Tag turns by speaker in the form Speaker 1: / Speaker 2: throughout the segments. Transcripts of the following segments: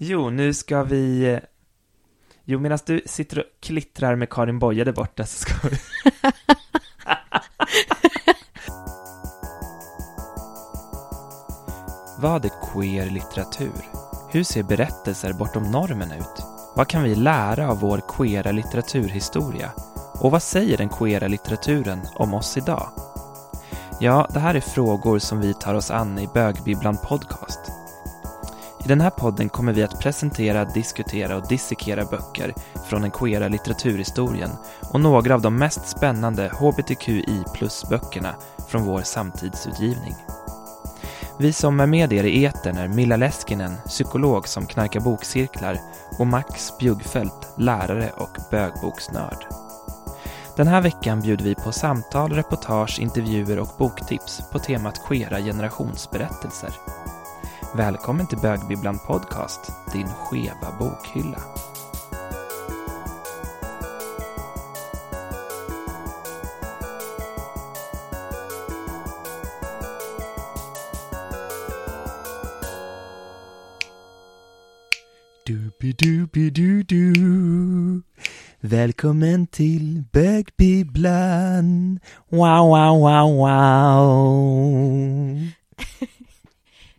Speaker 1: Jo, nu ska vi... Jo, medan du sitter och klittrar med Karin Boye där borta så ska vi... Vad är queer litteratur? Hur ser berättelser bortom normen ut? Vad kan vi lära av vår queera litteraturhistoria? Och vad säger den queera litteraturen om oss idag? Ja, det här är frågor som vi tar oss an i Bögbibblan Podcast. I den här podden kommer vi att presentera, diskutera och dissekera böcker från den queera litteraturhistorien och några av de mest spännande hbtqi plus-böckerna från vår samtidsutgivning. Vi som är med er i etern är Milla Leskinen, psykolog som knarkar bokcirklar och Max Bjuggfeldt, lärare och bögboksnörd. Den här veckan bjuder vi på samtal, reportage, intervjuer och boktips på temat queera generationsberättelser. Välkommen till Bögbibblan Podcast, din skeva bokhylla. Dubi-dubi-du-du. Välkommen till Bögbibblan. Wow, wow, wow, wow.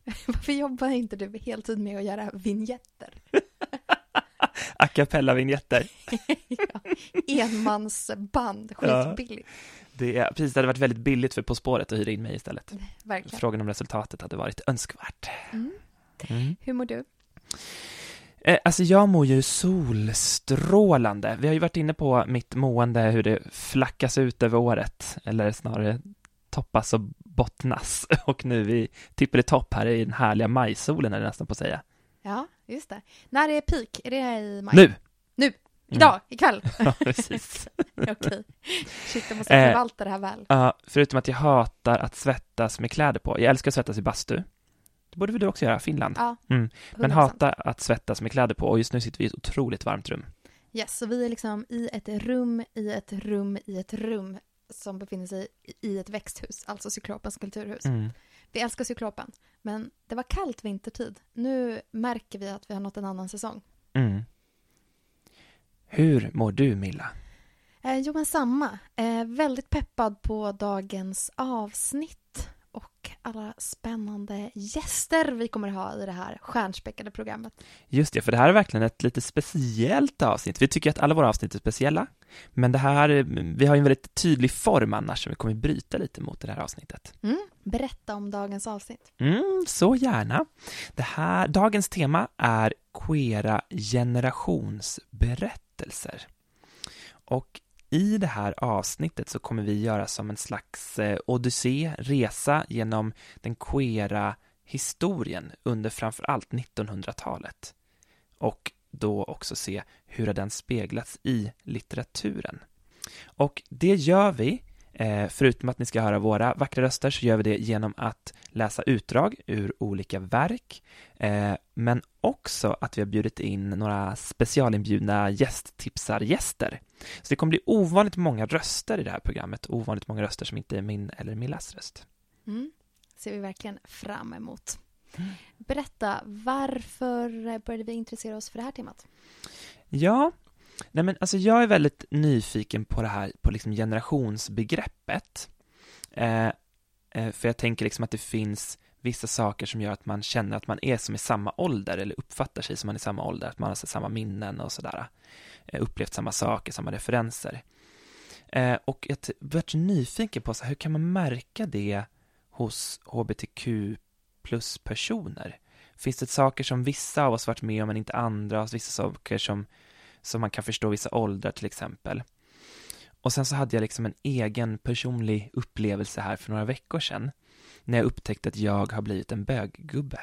Speaker 2: Varför jobbar inte du heltid med att göra vignetter?
Speaker 1: A cappella-vignetter.
Speaker 2: ja, enmansband, skitbilligt.
Speaker 1: Ja, det, är, precis, det hade varit väldigt billigt för På spåret att hyra in mig istället.
Speaker 2: Verkligen.
Speaker 1: Frågan om resultatet hade varit önskvärt.
Speaker 2: Mm. Mm. Hur mår du?
Speaker 1: Eh, alltså jag mår ju solstrålande. Vi har ju varit inne på mitt mående, hur det flackas ut över året, eller snarare toppas och bottnas. Och nu vi tippar i topp här i den härliga majsolen är det nästan på att säga.
Speaker 2: Ja, just det. När är peak? Är det i maj?
Speaker 1: Nu!
Speaker 2: Nu! Idag, mm. ikväll?
Speaker 1: Ja, precis.
Speaker 2: Okej. Shit, jag måste förvalta det här väl.
Speaker 1: Ja, förutom att jag hatar att svettas med kläder på. Jag älskar att svettas i bastu. Det borde väl du också göra, Finland?
Speaker 2: Ja,
Speaker 1: mm. Men hatar att svettas med kläder på och just nu sitter vi i ett otroligt varmt rum.
Speaker 2: Yes, så vi är liksom i ett rum, i ett rum, i ett rum som befinner sig i ett växthus, alltså Cyklopens kulturhus. Mm. Vi älskar Cyklopen, men det var kallt vintertid. Nu märker vi att vi har nått en annan säsong.
Speaker 1: Mm. Hur mår du, Milla?
Speaker 2: Eh, jo, men samma. Eh, väldigt peppad på dagens avsnitt och alla spännande gäster vi kommer ha i det här stjärnspäckade programmet.
Speaker 1: Just det, för det här är verkligen ett lite speciellt avsnitt. Vi tycker att alla våra avsnitt är speciella, men det här, vi har ju en väldigt tydlig form annars, så vi kommer bryta lite mot det här avsnittet.
Speaker 2: Mm, berätta om dagens avsnitt.
Speaker 1: Mm, så gärna. Det här, dagens tema är queera generationsberättelser. Och i det här avsnittet så kommer vi göra som en slags eh, odyssé, resa genom den queera historien under framför allt 1900-talet. Och då också se hur har den speglats i litteraturen. Och det gör vi eh, förutom att ni ska höra våra vackra röster så gör vi det genom att läsa utdrag ur olika verk, eh, men också att vi har bjudit in några specialinbjudna gästtipsargäster. Så det kommer bli ovanligt många röster i det här programmet, ovanligt många röster som inte är min eller Millas röst.
Speaker 2: Mm. ser vi verkligen fram emot. Berätta, varför började vi intressera oss för det här temat?
Speaker 1: Ja, Nej men alltså jag är väldigt nyfiken på det här, på liksom generationsbegreppet. Eh, eh, för jag tänker liksom att det finns vissa saker som gör att man känner att man är som i samma ålder eller uppfattar sig som man är i samma ålder, att man har samma minnen och sådär. Eh, upplevt samma saker, samma referenser. Eh, och jag varit nyfiken på så här, hur kan man märka det hos hbtq plus personer? Finns det saker som vissa av oss varit med om men inte andra, vissa saker som så man kan förstå vissa åldrar till exempel. Och sen så hade jag liksom en egen personlig upplevelse här för några veckor sedan när jag upptäckte att jag har blivit en böggubbe.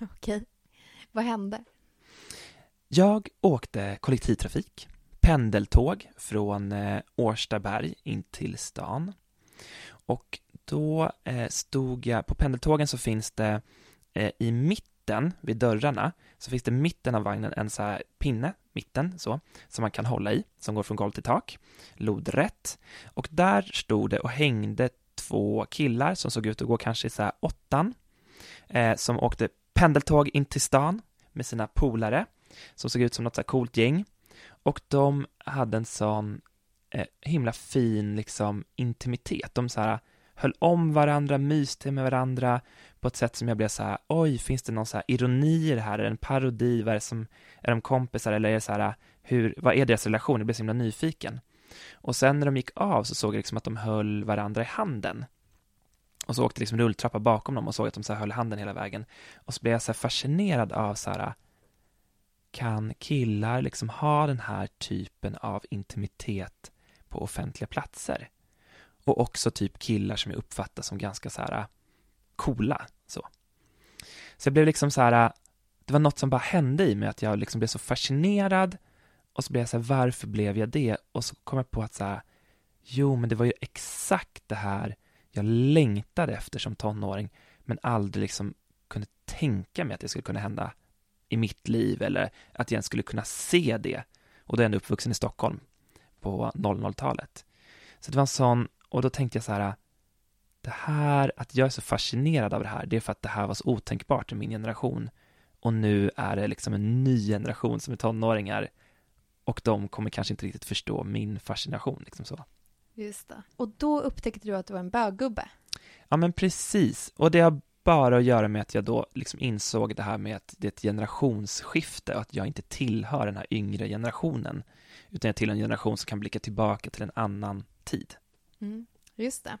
Speaker 2: Okej, vad hände?
Speaker 1: Jag åkte kollektivtrafik, pendeltåg från eh, Årstaberg in till stan. Och då eh, stod jag, på pendeltågen så finns det eh, i mitten vid dörrarna så finns det mitten av vagnen en så här pinne mitten så, som man kan hålla i, som går från golv till tak, lodrätt. Och där stod det och hängde två killar som såg ut att gå kanske i så här åttan, eh, som åkte pendeltåg in till stan med sina polare som såg ut som något så här coolt gäng och de hade en sån eh, himla fin liksom intimitet. De så här höll om varandra, myste med varandra på ett sätt som jag blev så här, oj, finns det någon så här ironi i det här, är det en parodi, vad är det som, är de kompisar eller är det så här, hur, vad är deras relation? Jag blev så himla nyfiken. Och sen när de gick av så såg jag liksom att de höll varandra i handen. Och så åkte liksom rulltrappa bakom dem och såg att de så höll handen hela vägen. Och så blev jag så fascinerad av så här, kan killar liksom ha den här typen av intimitet på offentliga platser? Och också typ killar som jag uppfattar som ganska så här äh, coola. Så, så jag blev liksom så här, äh, det var något som bara hände i mig, att jag liksom blev så fascinerad och så blev jag så här, varför blev jag det? Och så kom jag på att så här, jo, men det var ju exakt det här jag längtade efter som tonåring, men aldrig liksom kunde tänka mig att det skulle kunna hända i mitt liv eller att jag ens skulle kunna se det. Och då är jag ändå uppvuxen i Stockholm på 00-talet. Så det var en sån, och då tänkte jag så här, det här, att jag är så fascinerad av det här, det är för att det här var så otänkbart i min generation. Och nu är det liksom en ny generation som är tonåringar och de kommer kanske inte riktigt förstå min fascination. Liksom så.
Speaker 2: Just det. Och då upptäckte du att du var en böggubbe?
Speaker 1: Ja, men precis. Och det har bara att göra med att jag då liksom insåg det här med att det är ett generationsskifte och att jag inte tillhör den här yngre generationen, utan jag tillhör en generation som kan blicka tillbaka till en annan tid.
Speaker 2: Mm, just det.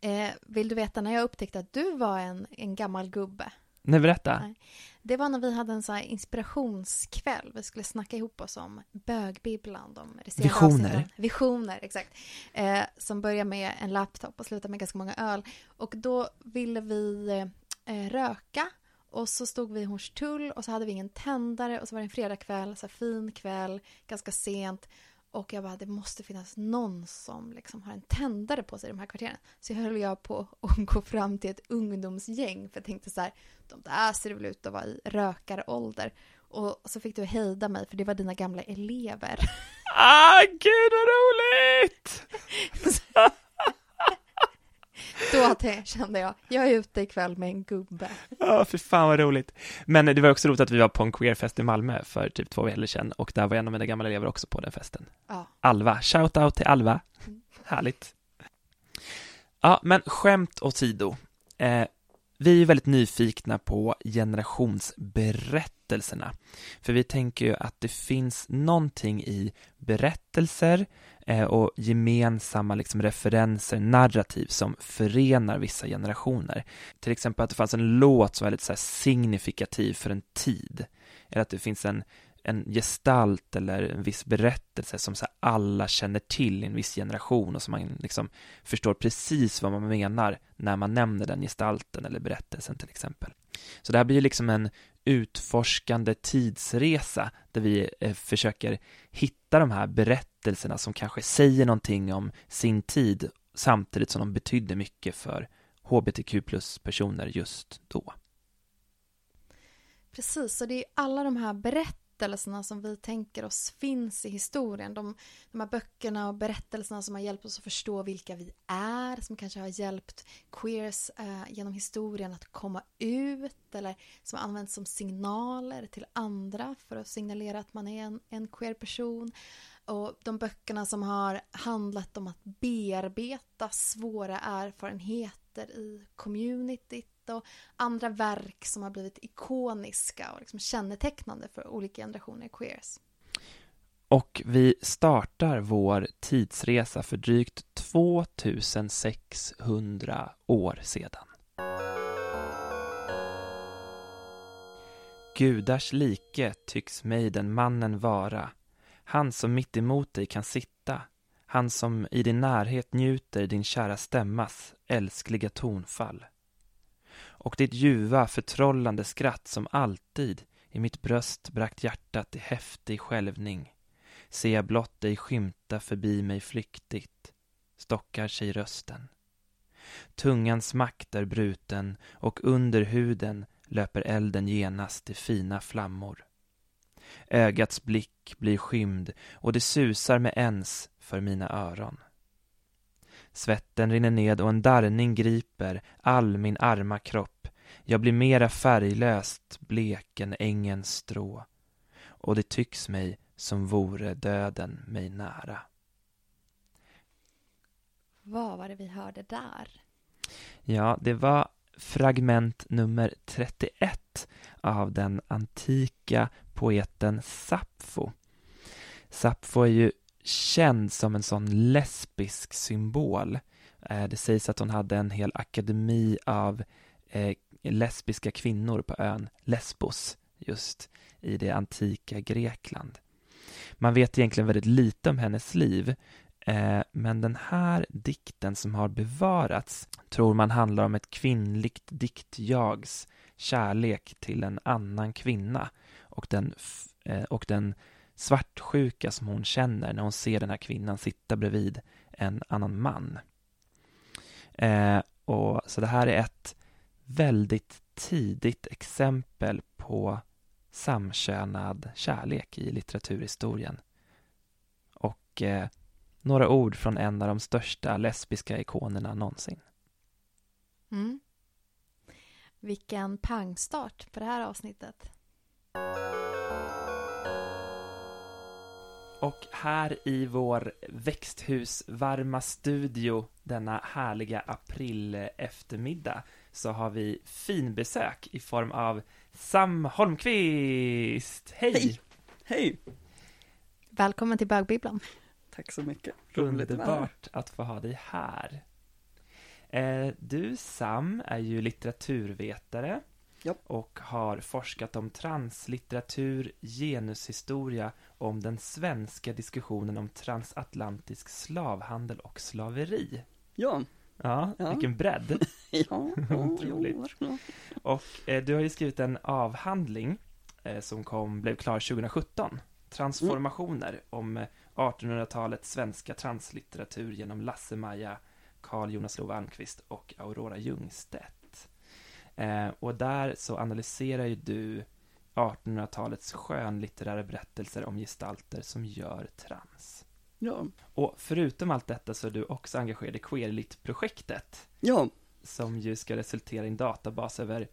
Speaker 2: Eh, vill du veta när jag upptäckte att du var en, en gammal gubbe?
Speaker 1: Nej, berätta. Nej.
Speaker 2: Det var när vi hade en så inspirationskväll. Vi skulle snacka ihop oss om bögbibblan. De
Speaker 1: Visioner. Avsnitten.
Speaker 2: Visioner, exakt. Eh, som börjar med en laptop och slutar med ganska många öl. Och då ville vi eh, röka. Och så stod vi i Hornstull och så hade vi ingen tändare och så var det en fredagkväll, så fin kväll, ganska sent. Och jag bara, det måste finnas någon som liksom har en tändare på sig i de här kvarteren. Så höll jag på att gå fram till ett ungdomsgäng för jag tänkte så här, de där ser väl ut att vara i rökarålder. Och så fick du hejda mig för det var dina gamla elever.
Speaker 1: Ah, gud vad roligt!
Speaker 2: Då kände jag, jag är ute ikväll med en gubbe.
Speaker 1: Ja, för fan vad roligt. Men det var också roligt att vi var på en queerfest i Malmö för typ två veckor sedan och där var en av mina gamla elever också på den festen. Ja. Alva, shout out till Alva. Mm. Härligt. Ja, men skämt åsido. Eh, vi är väldigt nyfikna på generationsberättelserna. För vi tänker ju att det finns någonting i berättelser Eh, och gemensamma liksom referenser, narrativ som förenar vissa generationer. Till exempel att det fanns en låt som var lite så signifikativ för en tid. Eller att det finns en en gestalt eller en viss berättelse som så alla känner till i en viss generation och som man liksom förstår precis vad man menar när man nämner den gestalten eller berättelsen till exempel. Så det här blir liksom en utforskande tidsresa där vi eh, försöker hitta de här berättelserna som kanske säger någonting om sin tid samtidigt som de betydde mycket för hbtq plus-personer just då.
Speaker 2: Precis, och det är alla de här berättelserna berättelserna som vi tänker oss finns i historien. De, de här böckerna och berättelserna som har hjälpt oss att förstå vilka vi är, som kanske har hjälpt queers eh, genom historien att komma ut eller som används som signaler till andra för att signalera att man är en, en queer person. Och de böckerna som har handlat om att bearbeta svåra erfarenheter i communityt och andra verk som har blivit ikoniska och liksom kännetecknande för olika generationer queers.
Speaker 1: Och vi startar vår tidsresa för drygt 2600 år sedan. Gudars like tycks mig den mannen vara, han som mitt emot dig kan sitta, han som i din närhet njuter din kära stämmas älskliga tonfall och ditt ljuva, förtrollande skratt som alltid i mitt bröst bragt hjärtat i häftig skälvning. Ser jag blott dig skymta förbi mig flyktigt, stockar sig rösten. Tungans makt är bruten och under huden löper elden genast i fina flammor. Ögats blick blir skymd och det susar med ens för mina öron. Svetten rinner ned och en darrning griper all min arma kropp Jag blir mera färglöst blek än ängens strå och det tycks mig som vore döden mig nära.
Speaker 2: Vad var det vi hörde där?
Speaker 1: Ja, det var fragment nummer 31 av den antika poeten Sappho. Sappho är ju känd som en sån lesbisk symbol. Eh, det sägs att hon hade en hel akademi av eh, lesbiska kvinnor på ön Lesbos, just i det antika Grekland. Man vet egentligen väldigt lite om hennes liv, eh, men den här dikten som har bevarats tror man handlar om ett kvinnligt diktjags kärlek till en annan kvinna och den, eh, och den svartsjuka som hon känner när hon ser den här kvinnan sitta bredvid en annan man. Eh, och, så det här är ett väldigt tidigt exempel på samkönad kärlek i litteraturhistorien. Och eh, några ord från en av de största lesbiska ikonerna någonsin.
Speaker 2: Mm. Vilken pangstart på det här avsnittet.
Speaker 1: Och här i vår växthusvarma studio denna härliga april eftermiddag så har vi finbesök i form av Sam Holmqvist. Hej!
Speaker 3: Hej! Hej!
Speaker 2: Välkommen till Bögbibblan.
Speaker 3: Tack så mycket.
Speaker 1: Roligt Underbart att få ha dig här. Eh, du Sam är ju litteraturvetare
Speaker 3: ja.
Speaker 1: och har forskat om translitteratur, genushistoria och om den svenska diskussionen om transatlantisk slavhandel och slaveri.
Speaker 3: Ja.
Speaker 1: Ja, ja. vilken bredd.
Speaker 3: ja,
Speaker 1: Otroligt. Ja. Och eh, du har ju skrivit en avhandling eh, som kom, blev klar 2017. Transformationer mm. om 1800-talets svenska translitteratur genom Lasse-Maja, Carl Jonas Love Almqvist och Aurora Ljungstedt. Eh, och där så analyserar ju du 1800-talets skönlitterära berättelser om gestalter som gör trans.
Speaker 3: Ja.
Speaker 1: Och förutom allt detta så är du också engagerad i Queerlit-projektet.
Speaker 3: Ja.
Speaker 1: Som ju ska resultera i en databas över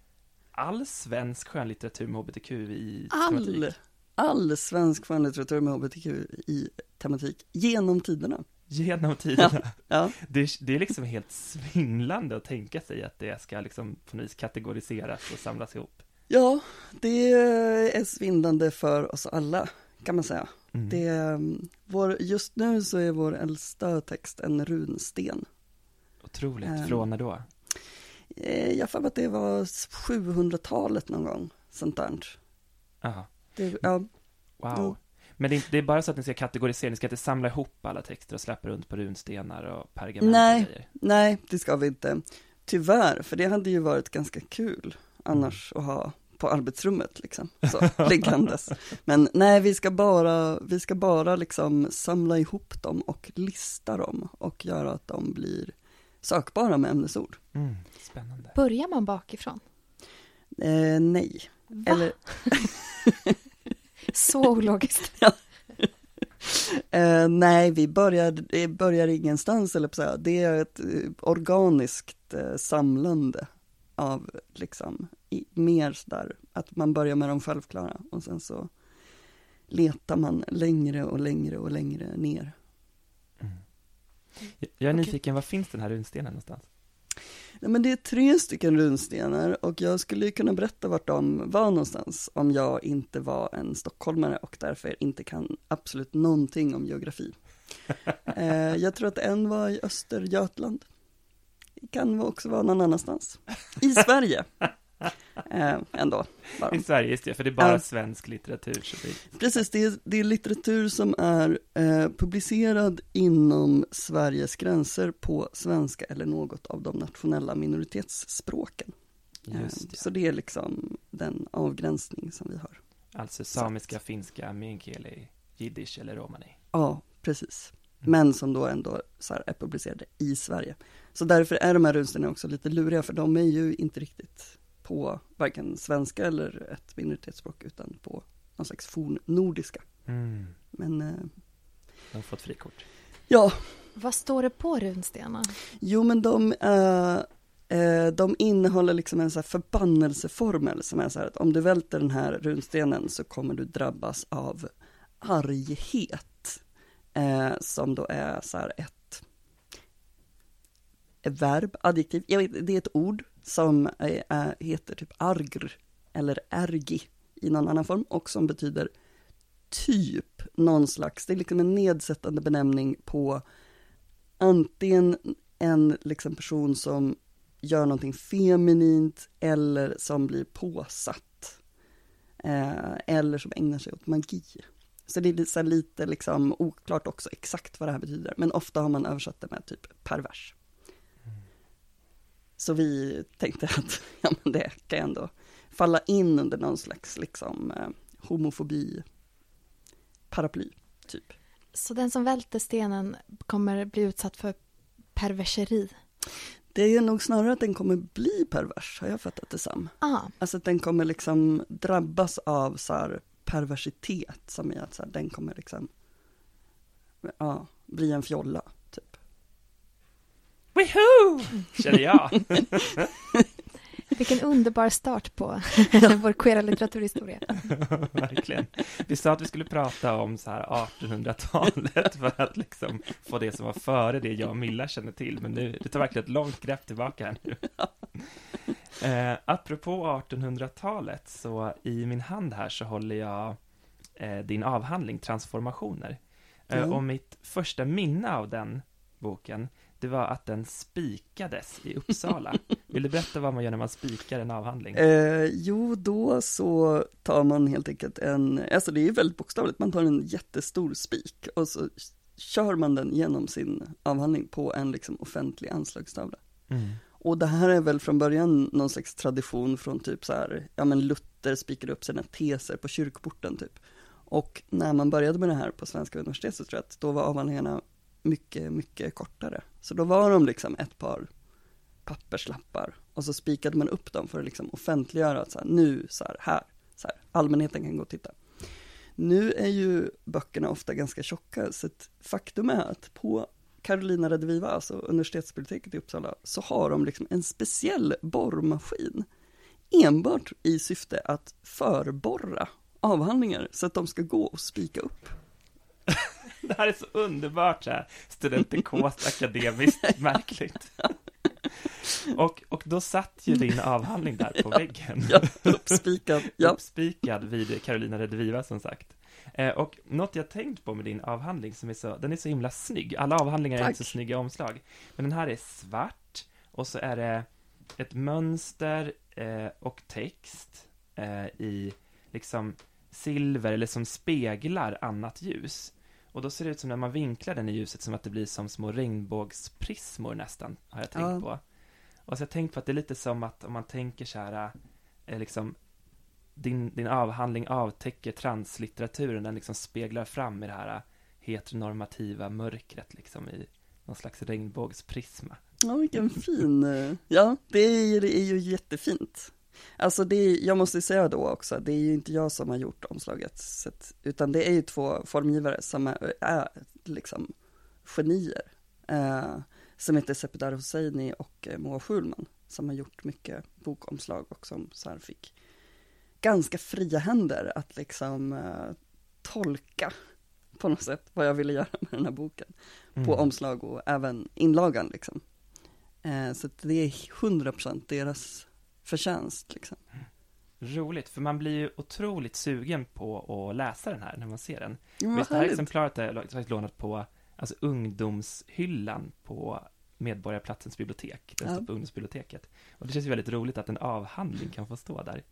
Speaker 1: all svensk skönlitteratur med hbtqi-tematik.
Speaker 3: All, all svensk skönlitteratur med hbtqi-tematik genom tiderna.
Speaker 1: Genom tiderna.
Speaker 3: Ja, ja.
Speaker 1: Det, det, är liksom helt svindlande att tänka sig att det ska liksom på något vis kategoriseras och samlas ihop.
Speaker 3: Ja, det är svindlande för oss alla, kan man säga. Mm. Det, vår, just nu så är vår äldsta text en runsten.
Speaker 1: Otroligt, um, från när då?
Speaker 3: Eh, jag får att det var 700-talet någon gång, sånt där.
Speaker 1: Aha.
Speaker 3: Det, ja.
Speaker 1: Wow. Men det är, det är, bara så att ni ska kategorisera, ni ska inte samla ihop alla texter och släppa runt på runstenar och pergament
Speaker 3: Nej,
Speaker 1: och grejer.
Speaker 3: nej, det ska vi inte. Tyvärr, för det hade ju varit ganska kul annars mm. att ha på arbetsrummet liksom, så, liggandes. Men nej, vi ska bara, vi ska bara liksom samla ihop dem och lista dem och göra att de blir sökbara med ämnesord.
Speaker 1: Mm, spännande.
Speaker 2: Börjar man bakifrån?
Speaker 3: Eh, nej.
Speaker 2: Va? Eller... så ologiskt.
Speaker 3: ja. eh, nej, vi börjar, börjar ingenstans, eller på det är ett eh, organiskt eh, samlande av liksom i, mer sådär att man börjar med de självklara och sen så letar man längre och längre och längre ner.
Speaker 1: Mm. Jag är nyfiken, var finns den här runstenen någonstans?
Speaker 3: Nej, men det är tre stycken runstenar och jag skulle kunna berätta vart de var någonstans om jag inte var en stockholmare och därför inte kan absolut någonting om geografi. eh, jag tror att en var i Östergötland. Det kan också vara någon annanstans. I Sverige. Eh, ändå.
Speaker 1: Bara. I Sverige, just det, för det är bara ja. svensk litteratur. Det...
Speaker 3: Precis, det är, det är litteratur som är eh, publicerad inom Sveriges gränser på svenska eller något av de nationella minoritetsspråken. Eh, det. Så det är liksom den avgränsning som vi har.
Speaker 1: Alltså samiska, Satt. finska, meänkieli, jiddisch eller romani?
Speaker 3: Ja, precis. Mm. Men som då ändå är publicerade i Sverige. Så därför är de här runstenarna också lite luriga, för de är ju inte riktigt på varken svenska eller ett minoritetsspråk, utan på någon slags fornnordiska.
Speaker 1: Mm.
Speaker 3: Men... Eh,
Speaker 1: de har fått frikort.
Speaker 3: Ja.
Speaker 2: Vad står det på runstenar?
Speaker 3: Jo, men de är Eh, de innehåller liksom en så här förbannelseformel som är så här att om du välter den här runstenen så kommer du drabbas av arghet. Eh, som då är så här ett, ett verb, adjektiv, jag vet, det är ett ord som eh, är, heter typ argr eller ergi i någon annan form och som betyder typ någon slags, det är liksom en nedsättande benämning på antingen en liksom person som gör någonting feminint eller som blir påsatt. Eh, eller som ägnar sig åt magi. Så det är lite, lite liksom oklart också exakt vad det här betyder, men ofta har man översatt det med typ pervers. Så vi tänkte att ja, men det kan ändå falla in under någon slags liksom eh, homofobi paraply, typ.
Speaker 2: Så den som välter stenen kommer bli utsatt för perverseri?
Speaker 3: Det är nog snarare att den kommer bli pervers, har jag fattat det som.
Speaker 2: Ah.
Speaker 3: Alltså att den kommer liksom drabbas av så perversitet, som är att så här, den kommer liksom, ja, bli en fjolla.
Speaker 1: Woohoo! Känner jag.
Speaker 2: Vilken underbar start på vår queera litteraturhistoria.
Speaker 1: Verkligen. Vi sa att vi skulle prata om så här 1800-talet för att liksom få det som var före det jag och Milla känner till, men nu, det tar verkligen ett långt grepp tillbaka här nu. Eh, apropå 1800-talet, så i min hand här så håller jag eh, din avhandling Transformationer. Eh, mm. Och mitt första minne av den boken, det var att den spikades i Uppsala. Vill du berätta vad man gör när man spikar en avhandling?
Speaker 3: Eh, jo, då så tar man helt enkelt en, alltså det är väldigt bokstavligt, man tar en jättestor spik och så kör man den genom sin avhandling på en liksom offentlig anslagstavla. Mm. Och det här är väl från början någon slags tradition från typ så här, ja men Luther spikade upp sina teser på kyrkporten typ. Och när man började med det här på Svenska universitetet så tror jag att då var avhandlingarna mycket, mycket kortare. Så då var de liksom ett par papperslappar och så spikade man upp dem för att liksom offentliggöra att så här, nu, så här, här, så här, allmänheten kan gå och titta. Nu är ju böckerna ofta ganska tjocka, så ett faktum är att på Carolina Rediviva, alltså universitetsbiblioteket i Uppsala, så har de liksom en speciell borrmaskin. Enbart i syfte att förborra avhandlingar så att de ska gå och spika upp.
Speaker 1: Det här är så underbart så här, studentikost, akademiskt, märkligt. Och, och då satt ju din avhandling där på väggen.
Speaker 3: Ja, uppspikad. Ja.
Speaker 1: Uppspikad vid Carolina Rediviva som sagt. Eh, och något jag tänkt på med din avhandling som är så, den är så himla snygg. Alla avhandlingar Tack. är inte så snygga omslag. Men den här är svart och så är det ett mönster eh, och text eh, i liksom silver eller som speglar annat ljus. Och då ser det ut som när man vinklar den i ljuset som att det blir som små regnbågsprismor nästan, har jag tänkt ja. på. Och så har jag tänkt på att det är lite som att om man tänker så här, eh, liksom din, din avhandling avtäcker translitteraturen, den liksom speglar fram i det här heteronormativa mörkret liksom i någon slags regnbågsprisma.
Speaker 3: Ja, vilken fin, eh, ja, det är, det är ju jättefint. Alltså det, jag måste säga då också, det är ju inte jag som har gjort omslaget, utan det är ju två formgivare som är, är liksom genier. Eh, som heter Sepidar Hosseini och eh, Moa Schulman, som har gjort mycket bokomslag och som så fick ganska fria händer att liksom eh, tolka på något sätt vad jag ville göra med den här boken. Mm. På omslag och även inlagan liksom. Eh, så det är 100% deras förtjänst liksom.
Speaker 1: Roligt, för man blir ju otroligt sugen på att läsa den här när man ser den.
Speaker 3: Ja,
Speaker 1: Visst, det här exemplaret är faktiskt lånat på alltså, ungdomshyllan på Medborgarplatsens bibliotek. Den ja. står på ungdomsbiblioteket. Och det känns ju väldigt roligt att en avhandling kan få stå där.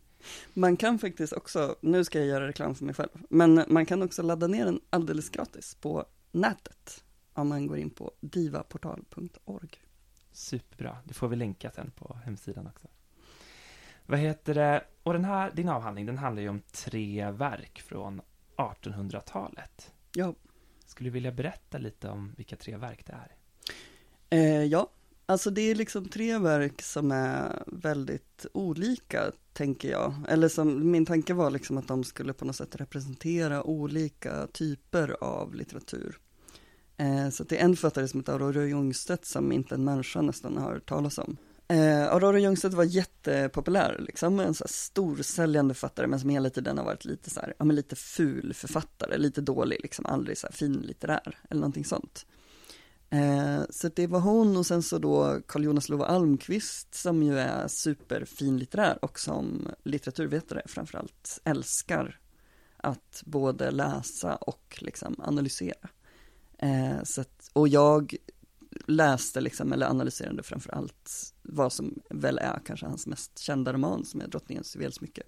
Speaker 3: Man kan faktiskt också, nu ska jag göra reklam för mig själv, men man kan också ladda ner den alldeles gratis på nätet om man går in på divaportal.org.
Speaker 1: Superbra, det får vi länka sen på hemsidan också. Vad heter det, och den här, din avhandling, den handlar ju om tre verk från 1800-talet.
Speaker 3: Ja.
Speaker 1: Skulle du vilja berätta lite om vilka tre verk det är?
Speaker 3: Eh, ja, alltså det är liksom tre verk som är väldigt olika, tänker jag. Eller som, min tanke var liksom att de skulle på något sätt representera olika typer av litteratur. Eh, så det är en författare som heter Aurora Ljungstedt som inte en människa nästan har hört talas om. Eh, Aurora Ljungstedt var jättepopulär, liksom, en så här storsäljande författare, men som hela tiden har varit lite så här, ja men lite ful författare, lite dålig, liksom aldrig så här eller någonting sånt. Eh, så det var hon och sen så då Carl Jonas Lova Almqvist som ju är superfinlitterär och som litteraturvetare framförallt älskar att både läsa och liksom analysera. Eh, så att, och jag läste liksom, eller analyserade framförallt vad som väl är kanske hans mest kända roman som är Drottningens juvelsmycke.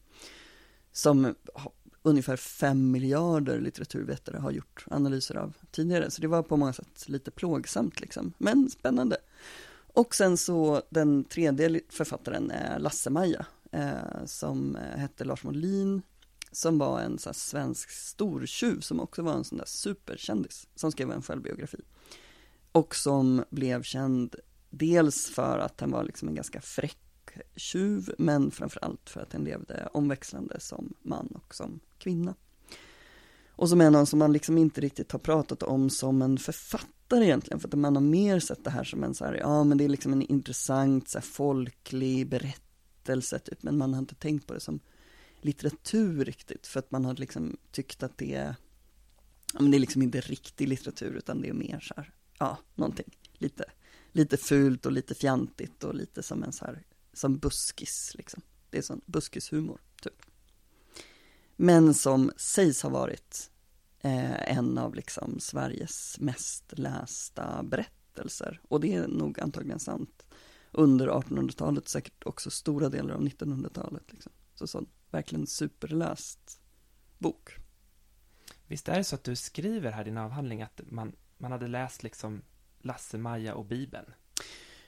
Speaker 3: Som ungefär fem miljarder litteraturvetare har gjort analyser av tidigare, så det var på många sätt lite plågsamt liksom, men spännande. Och sen så den tredje författaren är Lasse-Maja, eh, som eh, hette Lars Molin, som var en så svensk stortjuv som också var en sån där superkändis, som skrev en självbiografi. Och som blev känd dels för att han var liksom en ganska fräck tjuv, men framförallt för att han levde omväxlande som man och som kvinna. Och som är någon som man liksom inte riktigt har pratat om som en författare egentligen, för att man har mer sett det här som en så här, ja men det är liksom en intressant så här, folklig berättelse typ, men man har inte tänkt på det som litteratur riktigt, för att man har liksom tyckt att det är, ja men det är liksom inte riktig litteratur, utan det är mer så här, ja, någonting lite, lite fult och lite fjantigt och lite som en så här, som buskis liksom. Det är sån buskishumor, typ. Men som sägs ha varit eh, en av liksom Sveriges mest lästa berättelser. Och det är nog antagligen sant under 1800-talet, säkert också stora delar av 1900-talet. Liksom. Så sån verkligen superläst bok.
Speaker 1: Visst är det så att du skriver här i din avhandling att man, man hade läst liksom Lasse-Maja och Bibeln?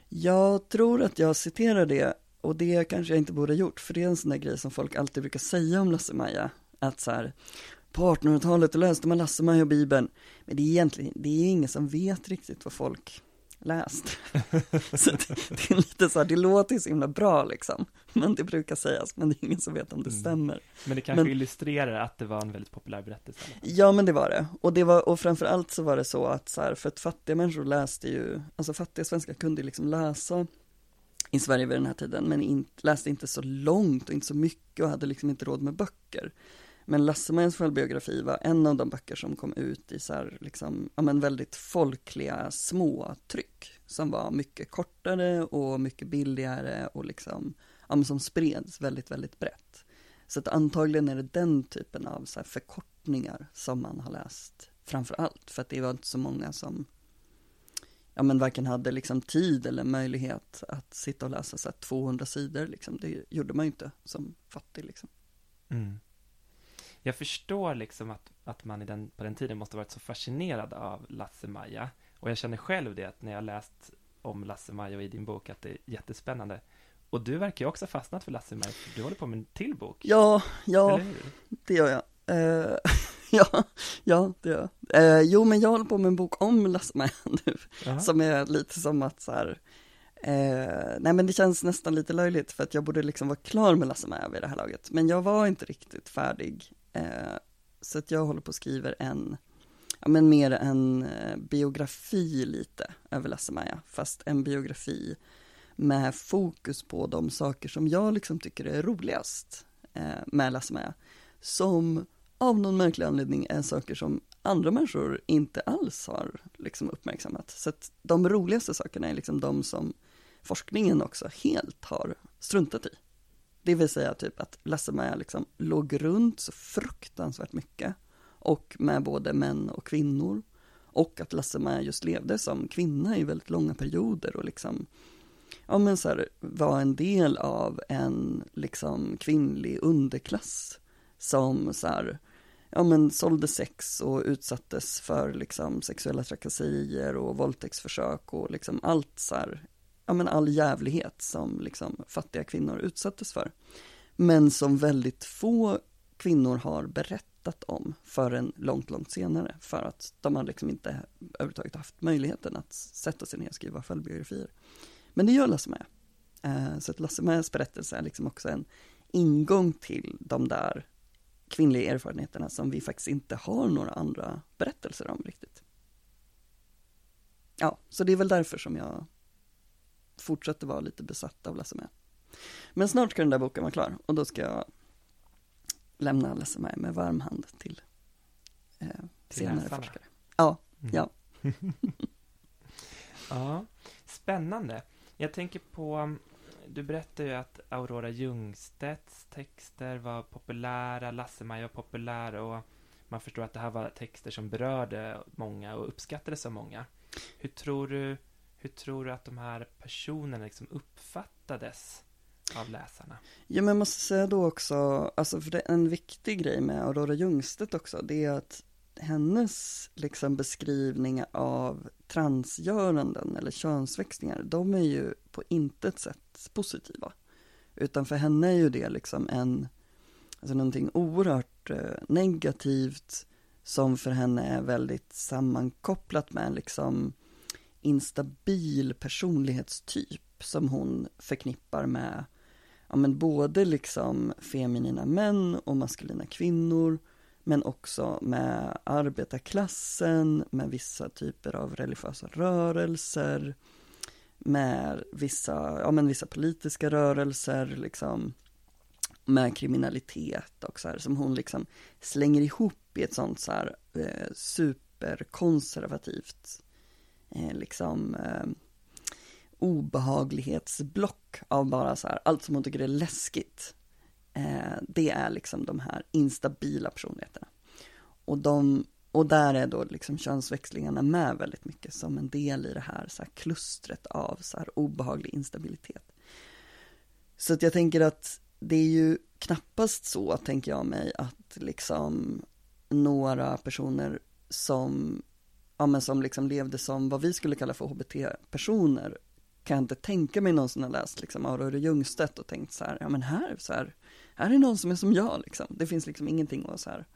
Speaker 3: Jag tror att jag citerar det och det kanske jag inte borde ha gjort, för det är en sån där grej som folk alltid brukar säga om Lasse-Maja, att så här, på 1800-talet löste man Lasse-Maja och Bibeln, men det är egentligen, det är ingen som vet riktigt vad folk läst. så det, det, är lite så här, det låter ju så himla bra liksom, men det brukar sägas, men det är ingen som vet om det mm. stämmer. Mm.
Speaker 1: Men det kanske men, illustrerar att det var en väldigt populär berättelse?
Speaker 3: Ja, men det var det. Och det var, och framförallt så var det så att så här, för att fattiga människor läste ju, alltså fattiga svenskar kunde liksom läsa i Sverige vid den här tiden, men in, läste inte så långt och inte så mycket och hade liksom inte råd med böcker. Men Lassemans självbiografi var en av de böcker som kom ut i så här, liksom, ja men väldigt folkliga små tryck som var mycket kortare och mycket billigare och liksom, ja men som spreds väldigt, väldigt brett. Så att antagligen är det den typen av så förkortningar som man har läst framför allt, för att det var inte så många som ja men varken hade liksom tid eller möjlighet att sitta och läsa så här 200 sidor liksom. Det gjorde man ju inte som fattig liksom. Mm.
Speaker 1: Jag förstår liksom att, att man i den, på den tiden måste varit så fascinerad av Lasse-Maja. Och jag känner själv det att när jag läst om Lasse-Maja och i din bok att det är jättespännande. Och du verkar ju också ha fastnat för Lasse-Maja, för du håller på med en till bok.
Speaker 3: Ja, ja, det gör jag. Uh, ja, ja, det gör jag. Uh, jo, men jag håller på med en bok om Lasse-Maja nu, uh -huh. som är lite som att så här, Eh, nej men det känns nästan lite löjligt för att jag borde liksom vara klar med Lasse-Maja vid det här laget. Men jag var inte riktigt färdig. Eh, så att jag håller på och skriver en, ja men mer en eh, biografi lite över Lasse-Maja. Fast en biografi med fokus på de saker som jag liksom tycker är roligast eh, med Lasse-Maja. Som av någon märklig anledning är saker som andra människor inte alls har liksom uppmärksammat. Så att de roligaste sakerna är liksom de som forskningen också helt har struntat i. Det vill säga typ att Lasse-Maja liksom låg runt så fruktansvärt mycket och med både män och kvinnor. Och att Lasse-Maja just levde som kvinna i väldigt långa perioder och liksom ja men så här, var en del av en liksom kvinnlig underklass som så här, ja men sålde sex och utsattes för liksom sexuella trakasserier och våldtäktsförsök och liksom allt så här ja men all jävlighet som liksom fattiga kvinnor utsattes för. Men som väldigt få kvinnor har berättat om förrän långt, långt senare. För att de har liksom inte överhuvudtaget haft möjligheten att sätta sig ner och skriva självbiografier. Men det gör Lasse-Maja. Eh, så att Lasse-Majas berättelse är liksom också en ingång till de där kvinnliga erfarenheterna som vi faktiskt inte har några andra berättelser om riktigt. Ja, så det är väl därför som jag fortsätter vara lite besatt av Lasse Med. Men snart ska den där boken vara klar och då ska jag lämna Lasse Med med varm hand till, eh, till senare läsarna. forskare. Ja, mm. ja.
Speaker 1: ja, spännande. Jag tänker på, du berättade ju att Aurora Ljungstedts texter var populära, Lasse-Maj var populär och man förstår att det här var texter som berörde många och uppskattades av många. Hur tror du, hur tror du att de här personerna liksom uppfattades av läsarna?
Speaker 3: Ja, men jag måste säga då också, alltså för det är en viktig grej med Aurora Ljungstedt också, det är att hennes liksom beskrivningar av transgöranden eller könsväxlingar, de är ju på intet sätt positiva. Utan för henne är ju det liksom en, alltså någonting oerhört eh, negativt som för henne är väldigt sammankopplat med en liksom instabil personlighetstyp som hon förknippar med ja, men både liksom feminina män och maskulina kvinnor men också med arbetarklassen, med vissa typer av religiösa rörelser, med vissa, ja, men vissa politiska rörelser, liksom, med kriminalitet och så här, som hon liksom slänger ihop i ett sånt så här eh, superkonservativt, eh, liksom eh, obehaglighetsblock av bara så här, allt som hon tycker är läskigt Eh, det är liksom de här instabila personligheterna. Och, de, och där är då liksom könsväxlingarna med väldigt mycket som en del i det här, så här klustret av så här obehaglig instabilitet. Så att jag tänker att det är ju knappast så, tänker jag mig, att liksom några personer som, ja men som liksom levde som vad vi skulle kalla för HBT-personer, kan jag inte tänka mig någon som har läst liksom Aurora Ljungstedt och tänkt så här, ja men här, så här, här är någon som är som jag liksom. Det finns liksom ingenting att så här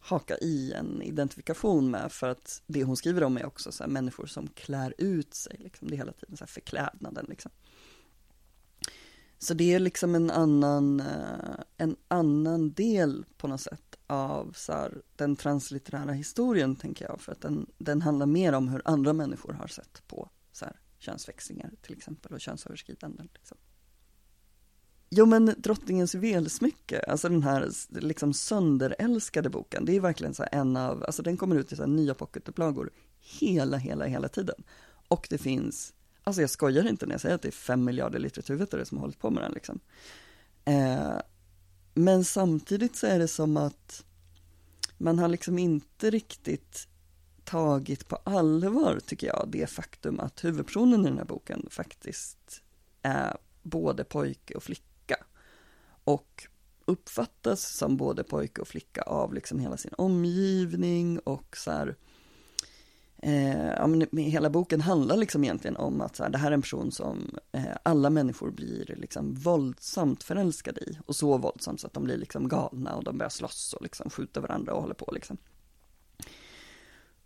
Speaker 3: haka i en identifikation med för att det hon skriver om är också så här människor som klär ut sig liksom. Det är hela tiden så här förklädnaden liksom. Så det är liksom en annan, eh, en annan del på något sätt av så här, den translitterära historien tänker jag för att den, den handlar mer om hur andra människor har sett på så här, könsväxlingar till exempel och könsöverskridanden. Liksom. Jo men Drottningens velsmycke, alltså den här liksom sönderälskade boken, det är verkligen så en av, alltså den kommer ut i så nya pocketupplagor hela, hela, hela tiden. Och det finns, alltså jag skojar inte när jag säger att det är fem miljarder litteraturvetare som har hållit på med den liksom. Eh, men samtidigt så är det som att man har liksom inte riktigt tagit på allvar, tycker jag, det faktum att huvudpersonen i den här boken faktiskt är både pojke och flicka. Och uppfattas som både pojke och flicka av liksom hela sin omgivning och så här, eh, ja, men hela boken handlar liksom egentligen om att så här, det här är en person som eh, alla människor blir liksom våldsamt förälskade i och så våldsamt så att de blir liksom galna och de börjar slåss och liksom skjuta varandra och håller på liksom.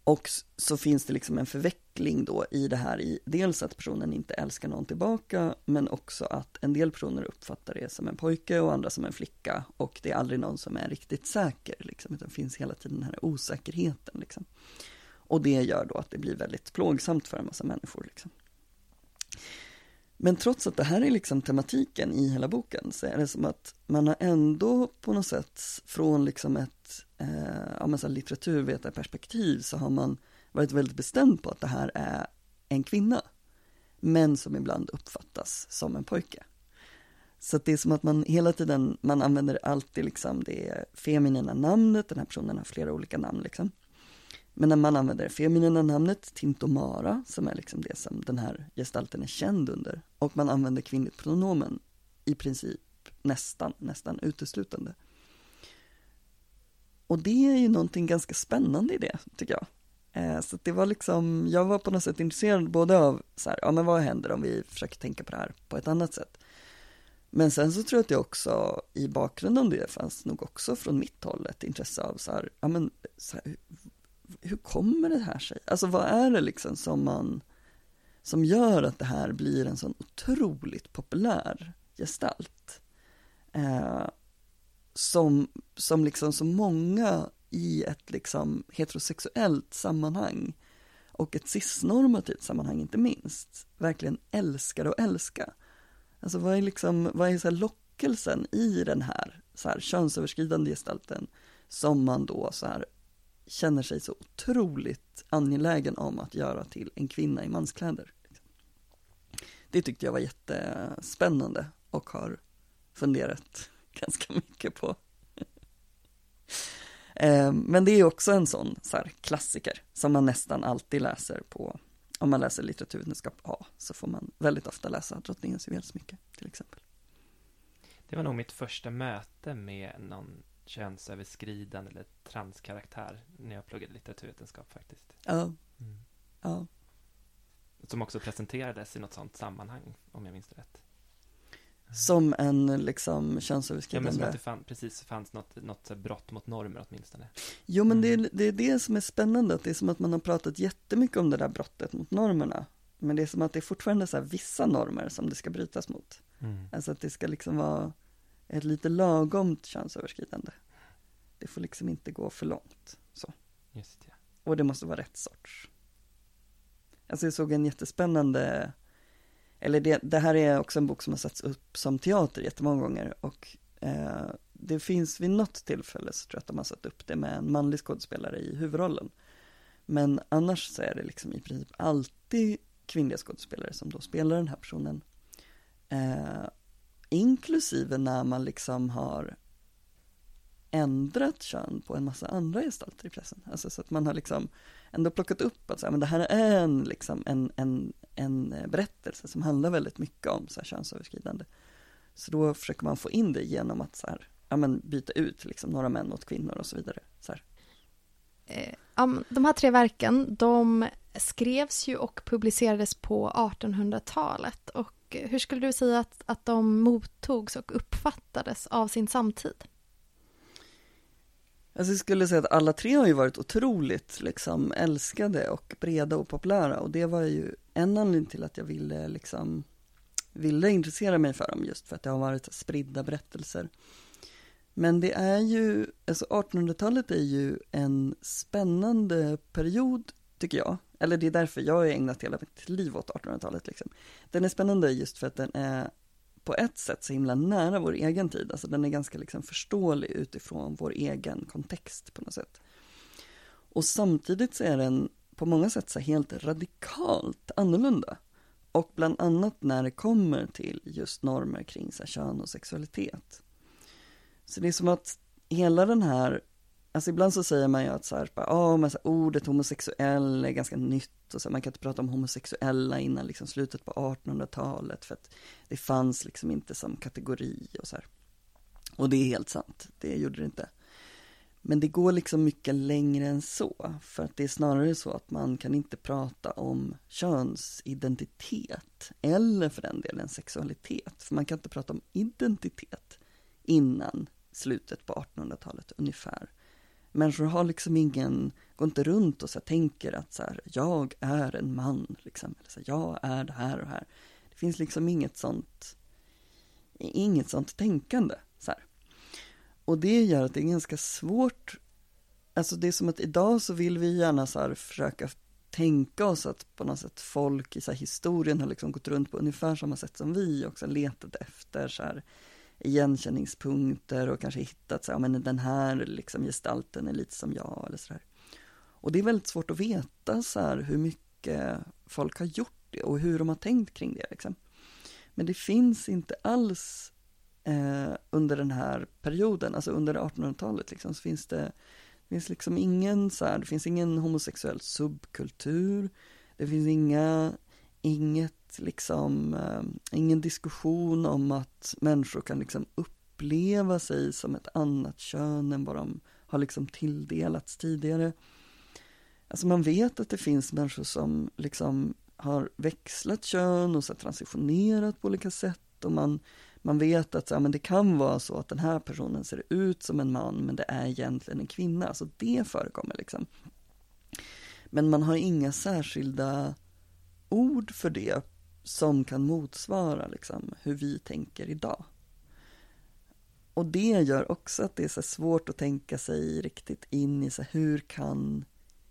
Speaker 3: Och så finns det liksom en förveckling då i det här i dels att personen inte älskar någon tillbaka men också att en del personer uppfattar det som en pojke och andra som en flicka och det är aldrig någon som är riktigt säker liksom utan det finns hela tiden den här osäkerheten liksom. Och det gör då att det blir väldigt plågsamt för en massa människor liksom. Men trots att det här är liksom tematiken i hela boken så är det som att man har ändå på något sätt från liksom ett eh, ja, men så litteraturvetarperspektiv så har man varit väldigt bestämd på att det här är en kvinna. Men som ibland uppfattas som en pojke. Så det är som att man hela tiden, man använder alltid liksom det feminina namnet, den här personen har flera olika namn liksom. Men när man använder det feminina namnet Tintomara, som är liksom det som den här gestalten är känd under, och man använder kvinnligt pronomen i princip nästan, nästan uteslutande. Och det är ju någonting ganska spännande i det, tycker jag. Eh, så det var liksom, jag var på något sätt intresserad både av så här, ja men vad händer om vi försöker tänka på det här på ett annat sätt. Men sen så tror jag att det också i bakgrunden om det fanns nog också från mitt håll ett intresse av så här, ja men så här, hur kommer det här sig? Alltså vad är det liksom som man, som gör att det här blir en sån otroligt populär gestalt? Eh, som, som liksom så många i ett liksom heterosexuellt sammanhang och ett cisnormativt sammanhang inte minst, verkligen älskar att älska. Alltså vad är liksom, vad är så lockelsen i den här, så här könsöverskridande gestalten som man då så här känner sig så otroligt angelägen om att göra till en kvinna i manskläder. Det tyckte jag var jättespännande och har funderat ganska mycket på. Eh, men det är också en sån så här, klassiker som man nästan alltid läser på, om man läser litteraturvetenskap A, så får man väldigt ofta läsa Drottningens juvelsmycke till exempel.
Speaker 1: Det var nog mitt första möte med någon könsöverskridande eller transkaraktär när jag pluggade litteraturvetenskap faktiskt.
Speaker 3: Ja. Mm. ja.
Speaker 1: Som också presenterades i något sånt sammanhang, om jag minns det rätt.
Speaker 3: Som en liksom könsöverskridande... Ja, men som
Speaker 1: att det fann, precis fanns något, något brott mot normer åtminstone.
Speaker 3: Jo, men mm. det, är, det är det som är spännande, att det är som att man har pratat jättemycket om det där brottet mot normerna. Men det är som att det är fortfarande så vissa normer som det ska brytas mot. Mm. Alltså att det ska liksom vara ett lite lagomt könsöverskridande. Det får liksom inte gå för långt. Så.
Speaker 1: Just ja.
Speaker 3: Och det måste vara rätt sorts. Alltså jag såg en jättespännande eller det, det, här är också en bok som har satts upp som teater jättemånga gånger och eh, det finns vid något tillfälle så tror jag att de har satt upp det med en manlig skådespelare i huvudrollen. Men annars så är det liksom i princip alltid kvinnliga skådespelare som då spelar den här personen. Eh, inklusive när man liksom har ändrat kön på en massa andra gestalter i pressen. Alltså så att man har liksom ändå plockat upp att så här, men det här är en, liksom en, en, en berättelse som handlar väldigt mycket om så här, könsöverskridande. Så då försöker man få in det genom att så här, ja, men byta ut liksom, några män mot kvinnor och så vidare. Så här.
Speaker 2: Eh, de här tre verken, de skrevs ju och publicerades på 1800-talet. Och hur skulle du säga att, att de mottogs och uppfattades av sin samtid?
Speaker 3: Alltså jag skulle säga att alla tre har ju varit otroligt liksom älskade och breda och populära och det var ju en anledning till att jag ville liksom ville intressera mig för dem just för att det har varit spridda berättelser. Men det är ju, alltså 1800-talet är ju en spännande period tycker jag. Eller det är därför jag har ägnat hela mitt liv åt 1800-talet liksom. Den är spännande just för att den är på ett sätt så himla nära vår egen tid. Alltså den är ganska liksom förståelig utifrån vår egen kontext på något sätt. Och samtidigt så är den på många sätt så helt radikalt annorlunda. Och bland annat när det kommer till just normer kring så kön och sexualitet. Så det är som att hela den här Alltså ibland så säger man ju att så här, bara, oh, men så här, ordet homosexuell är ganska nytt och så här, man kan inte prata om homosexuella innan liksom slutet på 1800-talet för att det fanns liksom inte som kategori och så här. Och det är helt sant, det gjorde det inte. Men det går liksom mycket längre än så, för att det är snarare så att man kan inte prata om könsidentitet eller för den delen sexualitet, för man kan inte prata om identitet innan slutet på 1800-talet ungefär. Människor har liksom ingen, går inte runt och så tänker att så här, jag är en man, liksom. Eller så här, jag är det här och här. Det finns liksom inget sånt, inget sånt tänkande. Så här. Och det gör att det är ganska svårt, alltså det är som att idag så vill vi gärna så här försöka tänka oss att på något sätt folk i så historien har liksom gått runt på ungefär samma sätt som vi också letat efter så här igenkänningspunkter och kanske hittat så här, men den här liksom gestalten är lite som jag eller så. Och det är väldigt svårt att veta så här hur mycket folk har gjort det och hur de har tänkt kring det liksom. Men det finns inte alls eh, under den här perioden, alltså under 1800-talet liksom, så finns det, det finns liksom ingen så här, det finns ingen homosexuell subkultur, det finns inga, inget liksom, eh, ingen diskussion om att människor kan liksom uppleva sig som ett annat kön än vad de har liksom tilldelats tidigare. Alltså man vet att det finns människor som liksom har växlat kön och så transitionerat på olika sätt och man, man vet att så, ja, men det kan vara så att den här personen ser ut som en man men det är egentligen en kvinna, alltså det förekommer liksom. Men man har inga särskilda ord för det som kan motsvara liksom, hur vi tänker idag. Och det gör också att det är så svårt att tänka sig riktigt in i så hur kan,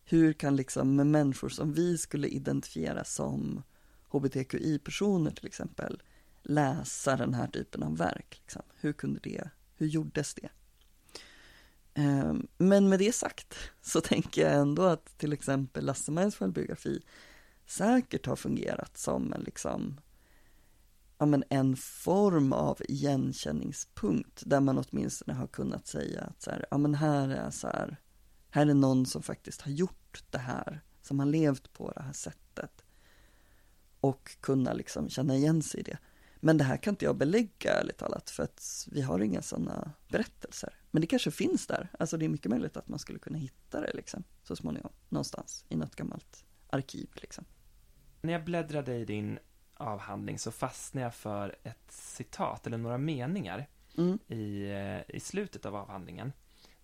Speaker 3: hur kan liksom med människor som vi skulle identifiera som hbtqi-personer till exempel läsa den här typen av verk? Liksom? Hur kunde det, hur gjordes det? Ehm, men med det sagt så tänker jag ändå att till exempel Lasse självbiografi säkert har fungerat som en liksom ja, men en form av igenkänningspunkt där man åtminstone har kunnat säga att så här, ja men här är så här, här är någon som faktiskt har gjort det här, som har levt på det här sättet och kunna liksom känna igen sig i det. Men det här kan inte jag belägga ärligt talat för att vi har inga sådana berättelser. Men det kanske finns där, alltså det är mycket möjligt att man skulle kunna hitta det liksom så småningom, någonstans i något gammalt arkiv liksom.
Speaker 1: När jag bläddrade i din avhandling så fastnade jag för ett citat, eller några meningar mm. i, eh, i slutet av avhandlingen.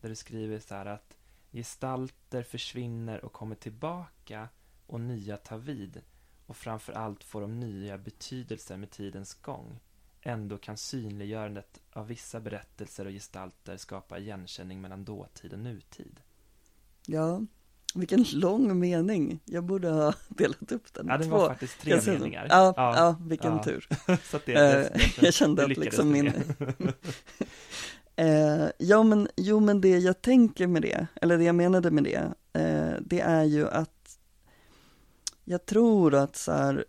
Speaker 1: Där du skriver så här att gestalter försvinner och kommer tillbaka och nya tar vid och framför allt får de nya betydelser med tidens gång. Ändå kan synliggörandet av vissa berättelser och gestalter skapa igenkänning mellan dåtid och nutid.
Speaker 3: Ja, vilken lång mening. Jag borde ha delat upp den.
Speaker 1: Ja, det var faktiskt tre jag meningar.
Speaker 3: Ja, ja, ja vilken ja. tur.
Speaker 1: Så det, det,
Speaker 3: eh, jag kände att liksom min... eh, ja, men, jo, men det jag tänker med det, eller det jag menade med det, eh, det är ju att jag tror att så här,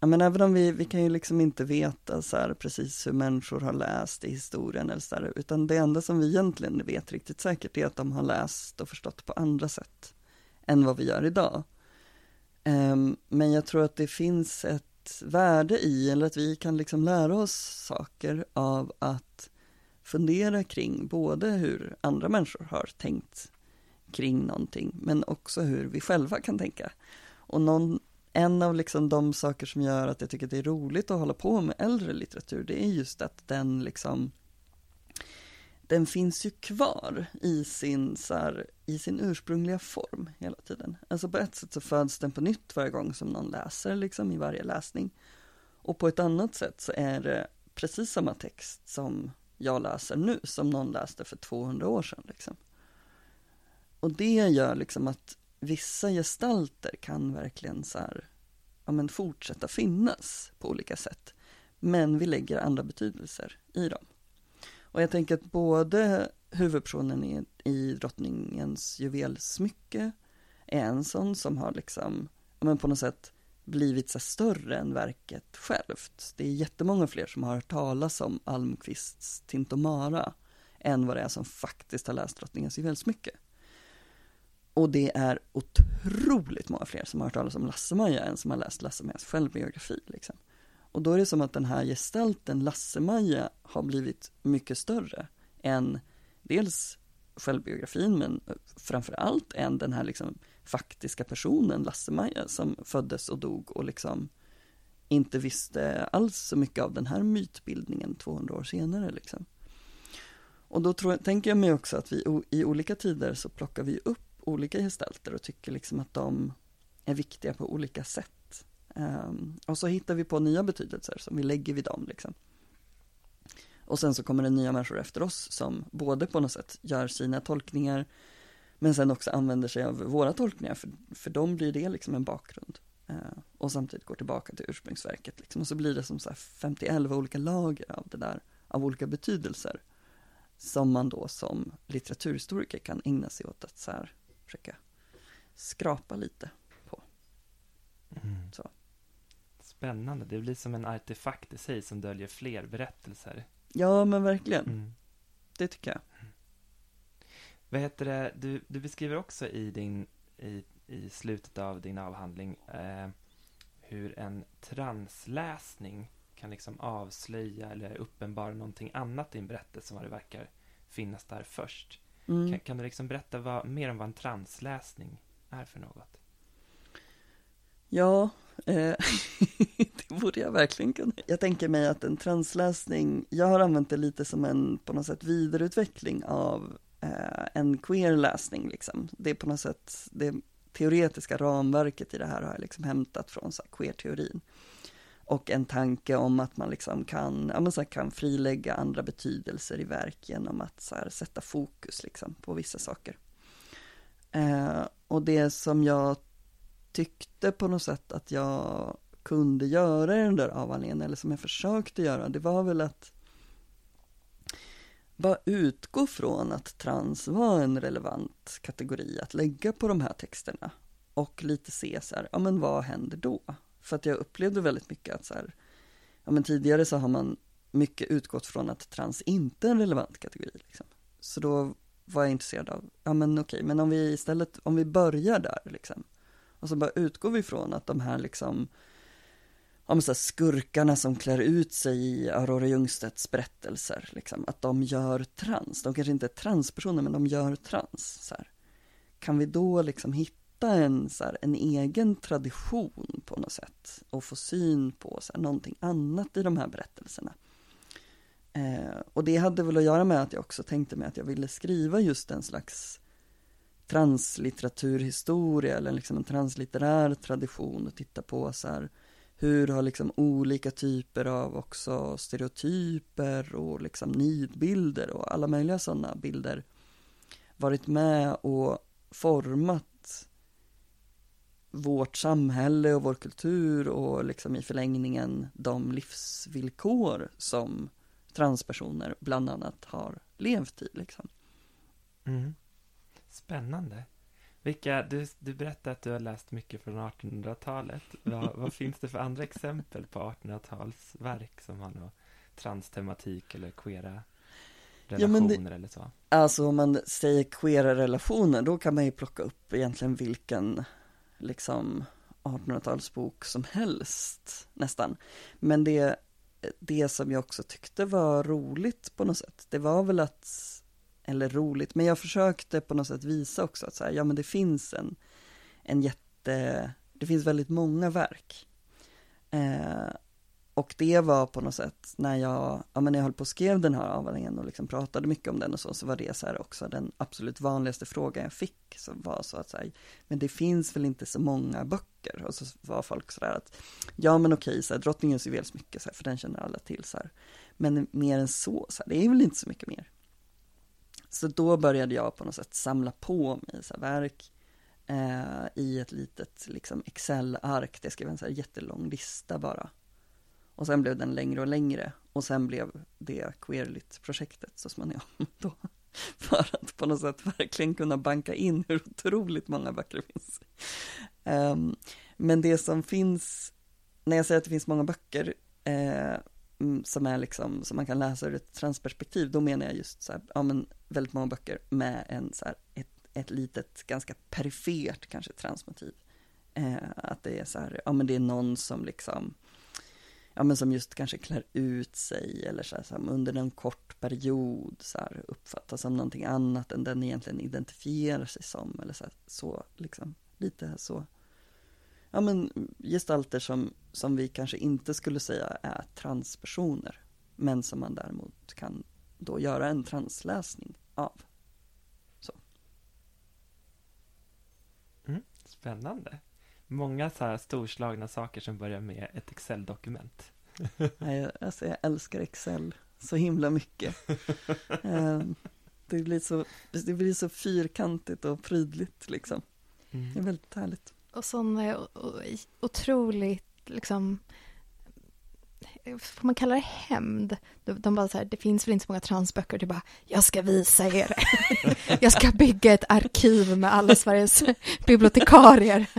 Speaker 3: ja, men även om vi, vi kan ju liksom inte veta så här, precis hur människor har läst i historien eller så här, utan det enda som vi egentligen vet riktigt säkert är att de har läst och förstått på andra sätt än vad vi gör idag. Ehm, men jag tror att det finns ett värde i, eller att vi kan liksom lära oss saker av att fundera kring både hur andra människor har tänkt kring någonting, men också hur vi själva kan tänka. Och någon, en av liksom de saker som gör att jag tycker att det är roligt att hålla på med äldre litteratur, det är just att den liksom den finns ju kvar i sin, så här, i sin ursprungliga form hela tiden. Alltså på ett sätt så föds den på nytt varje gång som någon läser, liksom i varje läsning. Och på ett annat sätt så är det precis samma text som jag läser nu, som någon läste för 200 år sedan. Liksom. Och det gör liksom att vissa gestalter kan verkligen så här, ja men fortsätta finnas på olika sätt. Men vi lägger andra betydelser i dem. Och jag tänker att både huvudpersonen i, i drottningens juvelsmycke är en sån som har liksom, men på något sätt blivit så större än verket självt. Det är jättemånga fler som har hört talas om Almqvists Tintomara än vad det är som faktiskt har läst drottningens juvelsmycke. Och det är otroligt många fler som har hört talas om Lasse-Maja än som har läst Lasse-Majas självbiografi. Liksom. Och då är det som att den här gestalten, Lasse-Maja, har blivit mycket större än dels självbiografin, men framför allt än den här liksom faktiska personen, Lasse-Maja, som föddes och dog och liksom inte visste alls så mycket av den här mytbildningen 200 år senare. Liksom. Och då tror, tänker jag mig också att vi i olika tider så plockar vi upp olika gestalter och tycker liksom att de är viktiga på olika sätt. Um, och så hittar vi på nya betydelser som vi lägger vid dem liksom. Och sen så kommer det nya människor efter oss som både på något sätt gör sina tolkningar men sen också använder sig av våra tolkningar för, för dem blir det liksom en bakgrund. Uh, och samtidigt går tillbaka till ursprungsverket liksom. Och så blir det som så här 50 olika lager av det där, av olika betydelser. Som man då som litteraturhistoriker kan ägna sig åt att så här försöka skrapa lite på. Mm. Så.
Speaker 1: Spännande, det blir som en artefakt i sig som döljer fler berättelser.
Speaker 3: Ja, men verkligen. Mm. Det tycker jag. Mm.
Speaker 1: Vad heter det, du, du beskriver också i, din, i, i slutet av din avhandling eh, hur en transläsning kan liksom avslöja eller uppenbara någonting annat i en berättelse än vad det verkar finnas där först. Mm. Kan, kan, du liksom berätta vad, mer om vad en transläsning är för något?
Speaker 3: Ja, Eh, det borde jag verkligen kunna. Jag tänker mig att en transläsning, jag har använt det lite som en på något sätt vidareutveckling av eh, en queer läsning liksom. Det är på något sätt, det teoretiska ramverket i det här har jag liksom hämtat från så queer-teorin. Och en tanke om att man liksom kan, ja men så kan frilägga andra betydelser i verk genom att så här, sätta fokus liksom på vissa saker. Eh, och det som jag tyckte på något sätt att jag kunde göra i den där avhandlingen, eller som jag försökte göra, det var väl att bara utgå från att trans var en relevant kategori att lägga på de här texterna och lite se så här, ja men vad händer då? För att jag upplevde väldigt mycket att så här, ja men tidigare så har man mycket utgått från att trans inte är en relevant kategori. Liksom. Så då var jag intresserad av, ja men okej, men om vi istället, om vi börjar där liksom, och så bara utgår vi från att de här liksom, ja men så här, skurkarna som klär ut sig i Aurora Ljungstedts berättelser, liksom, att de gör trans, de kanske inte är transpersoner, men de gör trans. Så här. Kan vi då liksom hitta en, så här, en egen tradition på något sätt och få syn på så här, någonting annat i de här berättelserna? Eh, och det hade väl att göra med att jag också tänkte mig att jag ville skriva just en slags translitteraturhistoria eller liksom en translitterär tradition och titta på så här, hur har liksom olika typer av också stereotyper och liksom nidbilder och alla möjliga sådana bilder varit med och format vårt samhälle och vår kultur och liksom i förlängningen de livsvillkor som transpersoner bland annat har levt i. Liksom.
Speaker 1: Mm. Spännande. Vilka, du, du berättade att du har läst mycket från 1800-talet. Vad, vad finns det för andra exempel på 1800-talsverk som har någon transtematik eller queera relationer ja, det, eller så?
Speaker 3: Alltså om man säger queera relationer, då kan man ju plocka upp egentligen vilken liksom 1800-talsbok som helst nästan. Men det det som jag också tyckte var roligt på något sätt, det var väl att, eller roligt, men jag försökte på något sätt visa också att så här, ja men det finns en, en jätte, det finns väldigt många verk. Eh, och det var på något sätt när jag, ja men när jag höll på och skrev den här avhandlingen och liksom pratade mycket om den och så, så var det så här också den absolut vanligaste frågan jag fick, som var så att säga, men det finns väl inte så många böcker? Och så var folk sådär att, ja men okej, så här, drottningens juvelsmycke, så här, för den känner alla till så här. Men mer än så, så här, det är väl inte så mycket mer. Så då började jag på något sätt samla på mig så här, verk eh, i ett litet liksom Excel-ark, det skrev en så här jättelång lista bara och sen blev den längre och längre. Och sen blev det Queerlit-projektet så småningom. Då, för att på något sätt verkligen kunna banka in hur otroligt många böcker det finns. Um, men det som finns, när jag säger att det finns många böcker, eh, Mm, som är liksom, som man kan läsa ur ett transperspektiv, då menar jag just så här, ja men väldigt många böcker med en så här, ett, ett litet, ganska perifert kanske transmotiv. Eh, att det är så här, ja men det är någon som liksom, ja men som just kanske klär ut sig eller så här, som under en kort period så här, uppfattas som någonting annat än den egentligen identifierar sig som eller så, här, så liksom lite så ja men gestalter som, som vi kanske inte skulle säga är transpersoner men som man däremot kan då göra en transläsning av. Så.
Speaker 1: Mm, spännande många så här storslagna saker som börjar med ett Excel-dokument.
Speaker 3: Nej, alltså jag älskar Excel så himla mycket. Ehm, det blir så, det blir så fyrkantigt och prydligt liksom. Mm. Det är väldigt härligt.
Speaker 2: Och sån eh, otroligt liksom får man kalla det hämnd? De bara så här, det finns väl inte så många transböcker, du bara, jag ska visa er. jag ska bygga ett arkiv med alla Sveriges bibliotekarier.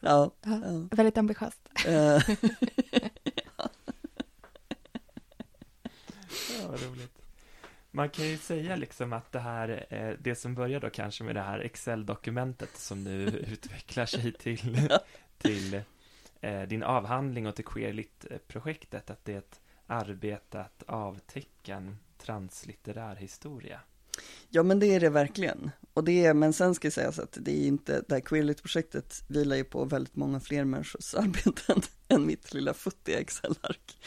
Speaker 3: ja,
Speaker 2: ja, Väldigt ambitiöst.
Speaker 1: ja, vad roligt. Man kan ju säga liksom att det här, eh, det som börjar då kanske med det här Excel-dokumentet som nu utvecklar sig till, till eh, din avhandling och till Queerlit-projektet, att det är ett arbete att avtäcka en translitterär historia.
Speaker 3: Ja men det är det verkligen. Och det är, men sen ska jag säga så att det är inte, det här Queerlit-projektet vilar ju på väldigt många fler människors arbeten än mitt lilla futtiga Excel-ark.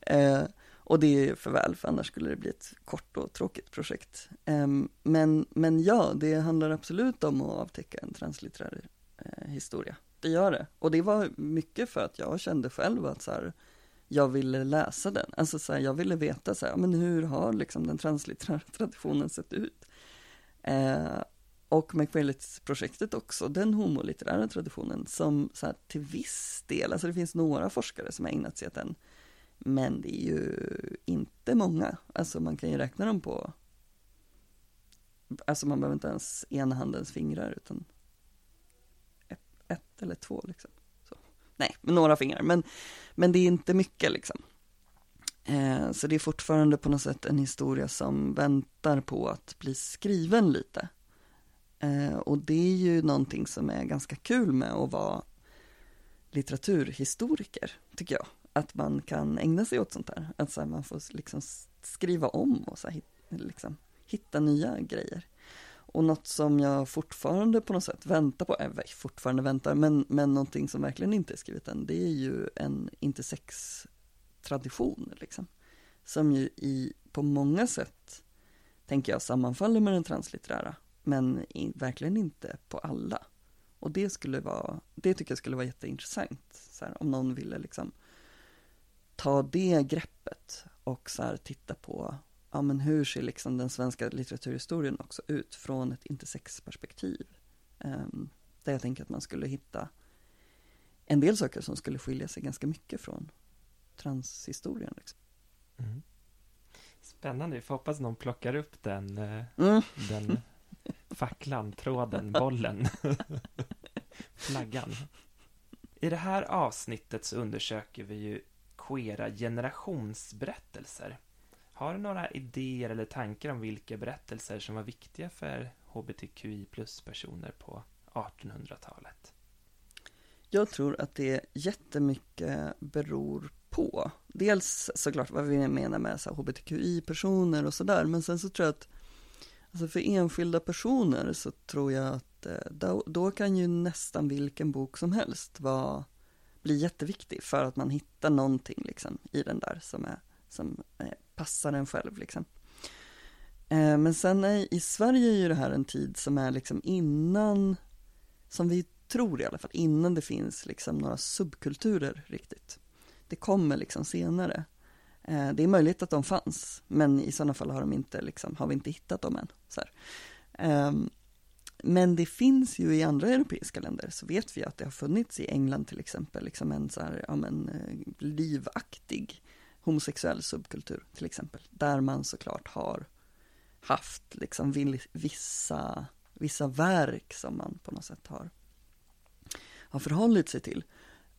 Speaker 3: Eh, och det är för väl, för annars skulle det bli ett kort och tråkigt projekt. Ehm, men, men ja, det handlar absolut om att avtäcka en translitterär eh, historia det gör det. Och det var mycket för att jag kände själv att så här, jag ville läsa den. Alltså så här, jag ville veta så här, men hur har liksom den translitterära traditionen sett ut? Eh, och McFailits-projektet också, den homolitterära traditionen som så här, till viss del, alltså det finns några forskare som har ägnat sig åt den, men det är ju inte många, alltså man kan ju räkna dem på, alltså man behöver inte ens ena handens fingrar utan ett, ett eller två liksom. Så. Nej, med några fingrar, men, men det är inte mycket liksom. Eh, så det är fortfarande på något sätt en historia som väntar på att bli skriven lite. Eh, och det är ju någonting som är ganska kul med att vara litteraturhistoriker, tycker jag. Att man kan ägna sig åt sånt här. Att så här, man får liksom skriva om och så här, liksom, hitta nya grejer. Och något som jag fortfarande på något sätt väntar på, äh, fortfarande väntar, men, men någonting som verkligen inte är skrivet än, det är ju en intersex-tradition, liksom. Som ju i, på många sätt, tänker jag, sammanfaller med den translitterära men i, verkligen inte på alla. Och det skulle vara, det tycker jag skulle vara jätteintressant, så här, om någon ville liksom ta det greppet och så här, titta på, ja men hur ser liksom den svenska litteraturhistorien också ut från ett intersexperspektiv. Um, där jag tänker att man skulle hitta en del saker som skulle skilja sig ganska mycket från transhistorien. Liksom. Mm.
Speaker 1: Spännande, vi får hoppas någon plockar upp den, eh, mm. den facklan, tråden, bollen, flaggan. I det här avsnittet så undersöker vi ju queera generationsberättelser. Har du några idéer eller tankar om vilka berättelser som var viktiga för hbtqi plus-personer på 1800-talet?
Speaker 3: Jag tror att det jättemycket beror på. Dels såklart vad vi menar med hbtqi-personer och sådär, men sen så tror jag att Alltså för enskilda personer så tror jag att eh, då, då kan ju nästan vilken bok som helst vara, blir jätteviktig för att man hittar någonting liksom i den där som, är, som är, passar en själv liksom. Eh, men sen är, i Sverige är ju det här en tid som är liksom innan, som vi tror i alla fall, innan det finns liksom några subkulturer riktigt. Det kommer liksom senare. Eh, det är möjligt att de fanns, men i sådana fall har, de inte, liksom, har vi inte hittat dem än. Ehm, men det finns ju i andra europeiska länder, så vet vi att det har funnits i England till exempel, liksom en så här, ja, men, eh, livaktig homosexuell subkultur till exempel, där man såklart har haft liksom vissa, vissa verk som man på något sätt har, har förhållit sig till.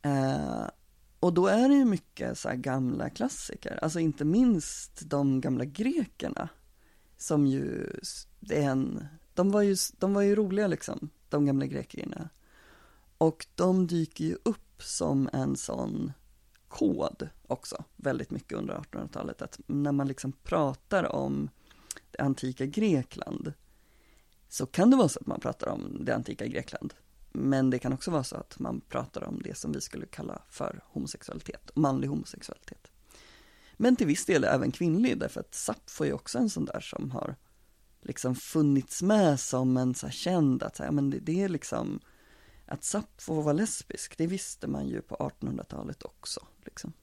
Speaker 3: Eh, och då är det ju mycket så gamla klassiker, alltså inte minst de gamla grekerna. Som ju, det är en, de var ju, de var ju roliga liksom, de gamla grekerna. Och de dyker ju upp som en sån kod också, väldigt mycket under 1800-talet. Att när man liksom pratar om det antika Grekland, så kan det vara så att man pratar om det antika Grekland men det kan också vara så att man pratar om det som vi skulle kalla för homosexualitet, manlig homosexualitet. Men till viss del även kvinnlig, därför att Sappho är också en sån där som har liksom funnits med som en så här känd, att så här, men det, det är liksom, att Sappho var lesbisk, det visste man ju på 1800-talet också. Liksom.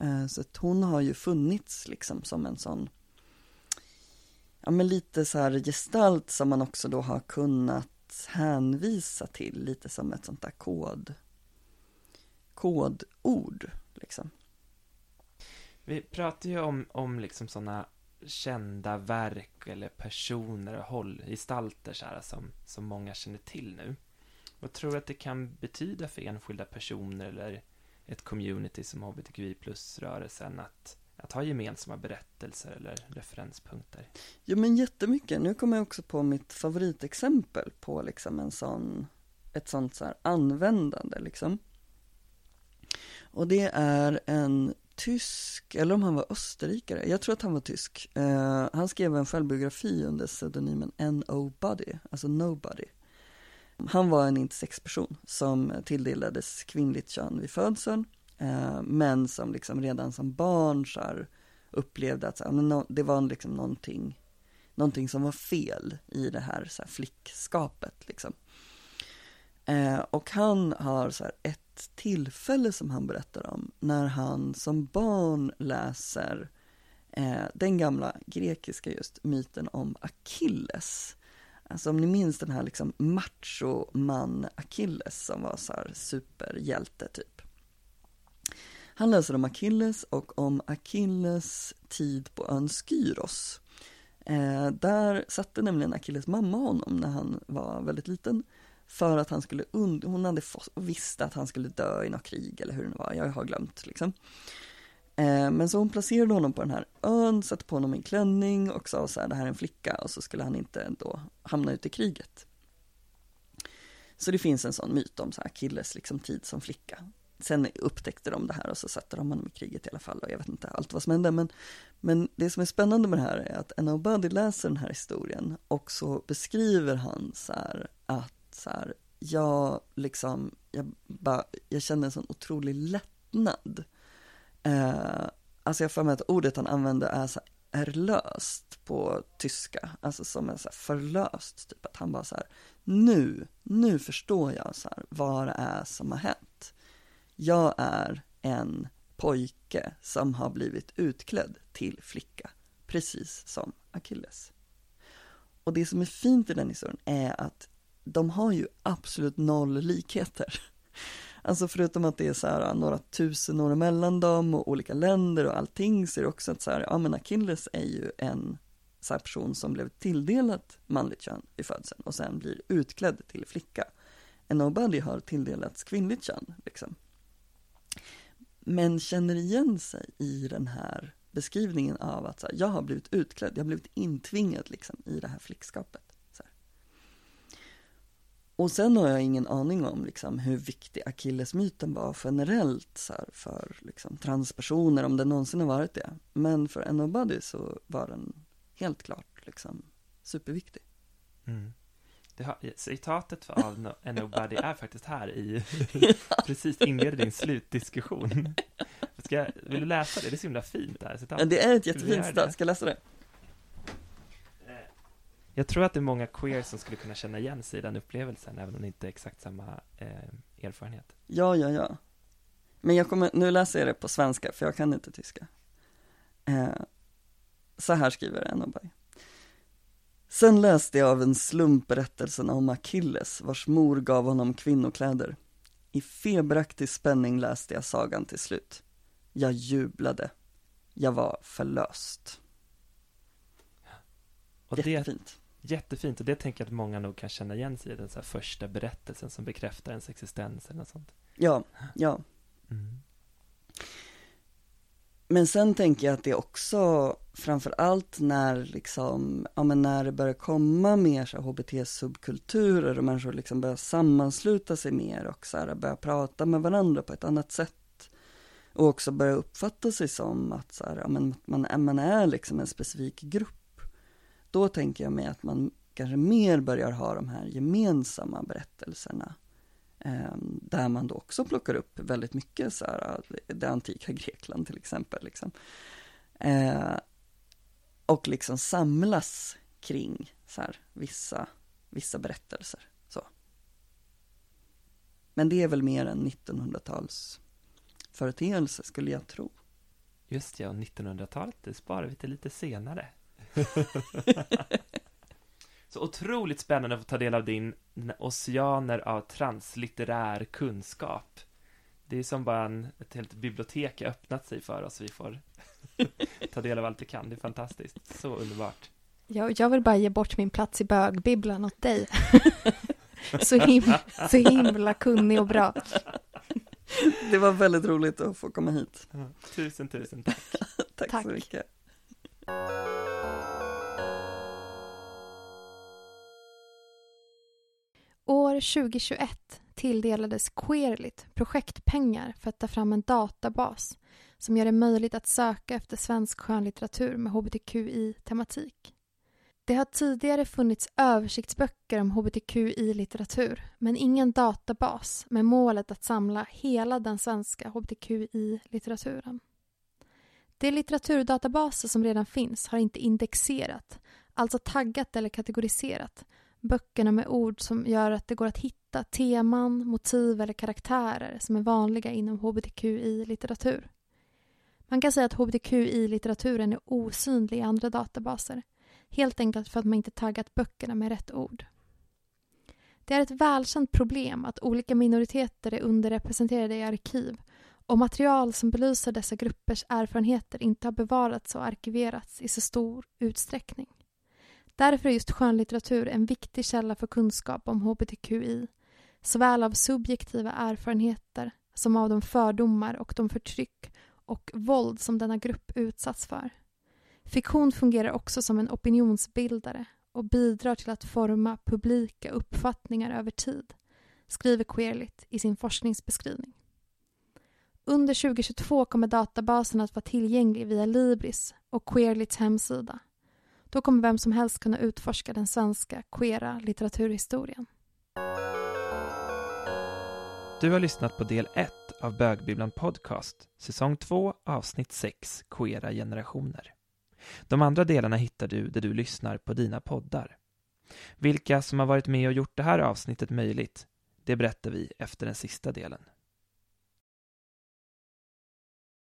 Speaker 3: Eh, så att hon har ju funnits liksom som en sån, ja men lite så här gestalt som man också då har kunnat hänvisa till lite som ett sånt där kod, kodord. Liksom.
Speaker 1: Vi pratar ju om, om liksom sådana kända verk eller personer och håll, gestalter så här, som, som många känner till nu. Vad tror du att det kan betyda för enskilda personer eller ett community som hbtqi plus-rörelsen att att ha gemensamma berättelser eller referenspunkter?
Speaker 3: Jo men jättemycket. Nu kommer jag också på mitt favoritexempel på liksom en sån, ett sånt så här användande liksom. Och det är en tysk, eller om han var österrikare, jag tror att han var tysk. Eh, han skrev en självbiografi under pseudonymen N.O.Buddy, alltså Nobody. Han var en intersexperson som tilldelades kvinnligt kön vid födseln Eh, men som liksom redan som barn så här, upplevde att så här, det var liksom någonting, någonting som var fel i det här, så här flickskapet. Liksom. Eh, och han har så här, ett tillfälle som han berättar om när han som barn läser eh, den gamla grekiska just myten om Achilles. Alltså om ni minns den här liksom macho-man Achilles som var så här superhjälte typ. Han läser om Achilles och om Achilles tid på ön Skyros. Eh, där satte nämligen Achilles mamma honom när han var väldigt liten. För att han skulle, und hon hade visste att han skulle dö i något krig eller hur det var, jag har glömt liksom. Eh, men så hon placerade honom på den här ön, satte på honom en klänning och sa så här, det här är en flicka och så skulle han inte då hamna ute i kriget. Så det finns en sån myt om så här killes liksom tid som flicka. Sen upptäckte de det här och så satte de honom i kriget i alla fall och jag vet inte allt vad som hände men, men det som är spännande med det här är att Enno Obadi läser den här historien och så beskriver han så här att så här, jag liksom, jag, bara, jag kände en sån otrolig lättnad Eh, alltså jag får mig att ordet han använder är så är löst på tyska, alltså som är så förlöst, typ att han bara så här, nu, nu förstår jag så här, vad det är som har hänt. Jag är en pojke som har blivit utklädd till flicka, precis som Achilles. Och det som är fint i den historien är att de har ju absolut noll likheter. Alltså förutom att det är så här äh, några tusen år mellan dem och olika länder och allting så är det också att så här, ja men Achilles är ju en så person som blev tilldelat manligt kön i födseln och sen blir utklädd till flicka. En nobody har tilldelats kvinnligt kön liksom. Men känner igen sig i den här beskrivningen av att så här, jag har blivit utklädd, jag har blivit intvingad liksom i det här flickskapet. Och sen har jag ingen aning om liksom, hur viktig Achilles-myten var generellt så här, för liksom, transpersoner, om det någonsin har varit det. Men för nobody så var den helt klart liksom, superviktig.
Speaker 1: Mm. Har, citatet av nobody är faktiskt här i precis inleder din slutdiskussion. Ska, vill du läsa det? Det är så himla fint det här citatet.
Speaker 3: Det är ett jättefint citat, ska jag läsa det?
Speaker 1: Jag tror att det är många queer som skulle kunna känna igen sig i den upplevelsen, även om det inte är exakt samma eh, erfarenhet.
Speaker 3: Ja, ja, ja. Men jag kommer, nu läser jag det på svenska, för jag kan inte tyska. Eh, så här skriver Enoberg. Sen läste jag av en slump berättelsen om Achilles, vars mor gav honom kvinnokläder. I feberaktig spänning läste jag sagan till slut. Jag jublade. Jag var förlöst. Och Jättefint.
Speaker 1: Jättefint, och det tänker jag att många nog kan känna igen sig i, den så första berättelsen som bekräftar ens existens eller något sånt.
Speaker 3: Ja, ja. Mm. Men sen tänker jag att det också, framför allt när liksom, ja men när det börjar komma mer så HBT-subkulturer och människor liksom börjar sammansluta sig mer och så här, börja prata med varandra på ett annat sätt. Och också börja uppfatta sig som att så här, ja, men man, man är liksom en specifik grupp då tänker jag mig att man kanske mer börjar ha de här gemensamma berättelserna. Eh, där man då också plockar upp väldigt mycket så här, det antika Grekland till exempel. Liksom. Eh, och liksom samlas kring så här, vissa, vissa berättelser. Så. Men det är väl mer en 1900-tals företeelse skulle jag tro.
Speaker 1: Just ja, 1900-talet, det sparar vi till lite senare. Så otroligt spännande att få ta del av din oceaner av translitterär kunskap. Det är som bara en, ett helt bibliotek har öppnat sig för oss. Vi får ta del av allt vi kan. Det är fantastiskt. Så underbart.
Speaker 2: Jag, jag vill bara ge bort min plats i bögbibblan åt dig. så, him så himla kunnig och bra.
Speaker 3: Det var väldigt roligt att få komma hit.
Speaker 1: Tusen, tusen tack.
Speaker 3: tack, tack så mycket.
Speaker 2: År 2021 tilldelades Queerlit projektpengar för att ta fram en databas som gör det möjligt att söka efter svensk skönlitteratur med hbtqi-tematik. Det har tidigare funnits översiktsböcker om hbtqi-litteratur men ingen databas med målet att samla hela den svenska hbtqi-litteraturen. De litteraturdatabaser som redan finns har inte indexerat, alltså taggat eller kategoriserat, böckerna med ord som gör att det går att hitta teman, motiv eller karaktärer som är vanliga inom hbtqi-litteratur. Man kan säga att hbtqi-litteraturen är osynlig i andra databaser. Helt enkelt för att man inte taggat böckerna med rätt ord. Det är ett välkänt problem att olika minoriteter är underrepresenterade i arkiv och material som belyser dessa gruppers erfarenheter inte har bevarats och arkiverats i så stor utsträckning. Därför är just skönlitteratur en viktig källa för kunskap om hbtqi, såväl av subjektiva erfarenheter som av de fördomar och de förtryck och våld som denna grupp utsatts för. Fiktion fungerar också som en opinionsbildare och bidrar till att forma publika uppfattningar över tid, skriver Queerlit i sin forskningsbeskrivning. Under 2022 kommer databasen att vara tillgänglig via Libris och Queerlits hemsida. Då kommer vem som helst kunna utforska den svenska queera litteraturhistorien.
Speaker 1: Du har lyssnat på del 1 av Bögbibblan Podcast, säsong 2, avsnitt 6, Queera generationer. De andra delarna hittar du där du lyssnar på dina poddar. Vilka som har varit med och gjort det här avsnittet möjligt, det berättar vi efter den sista delen.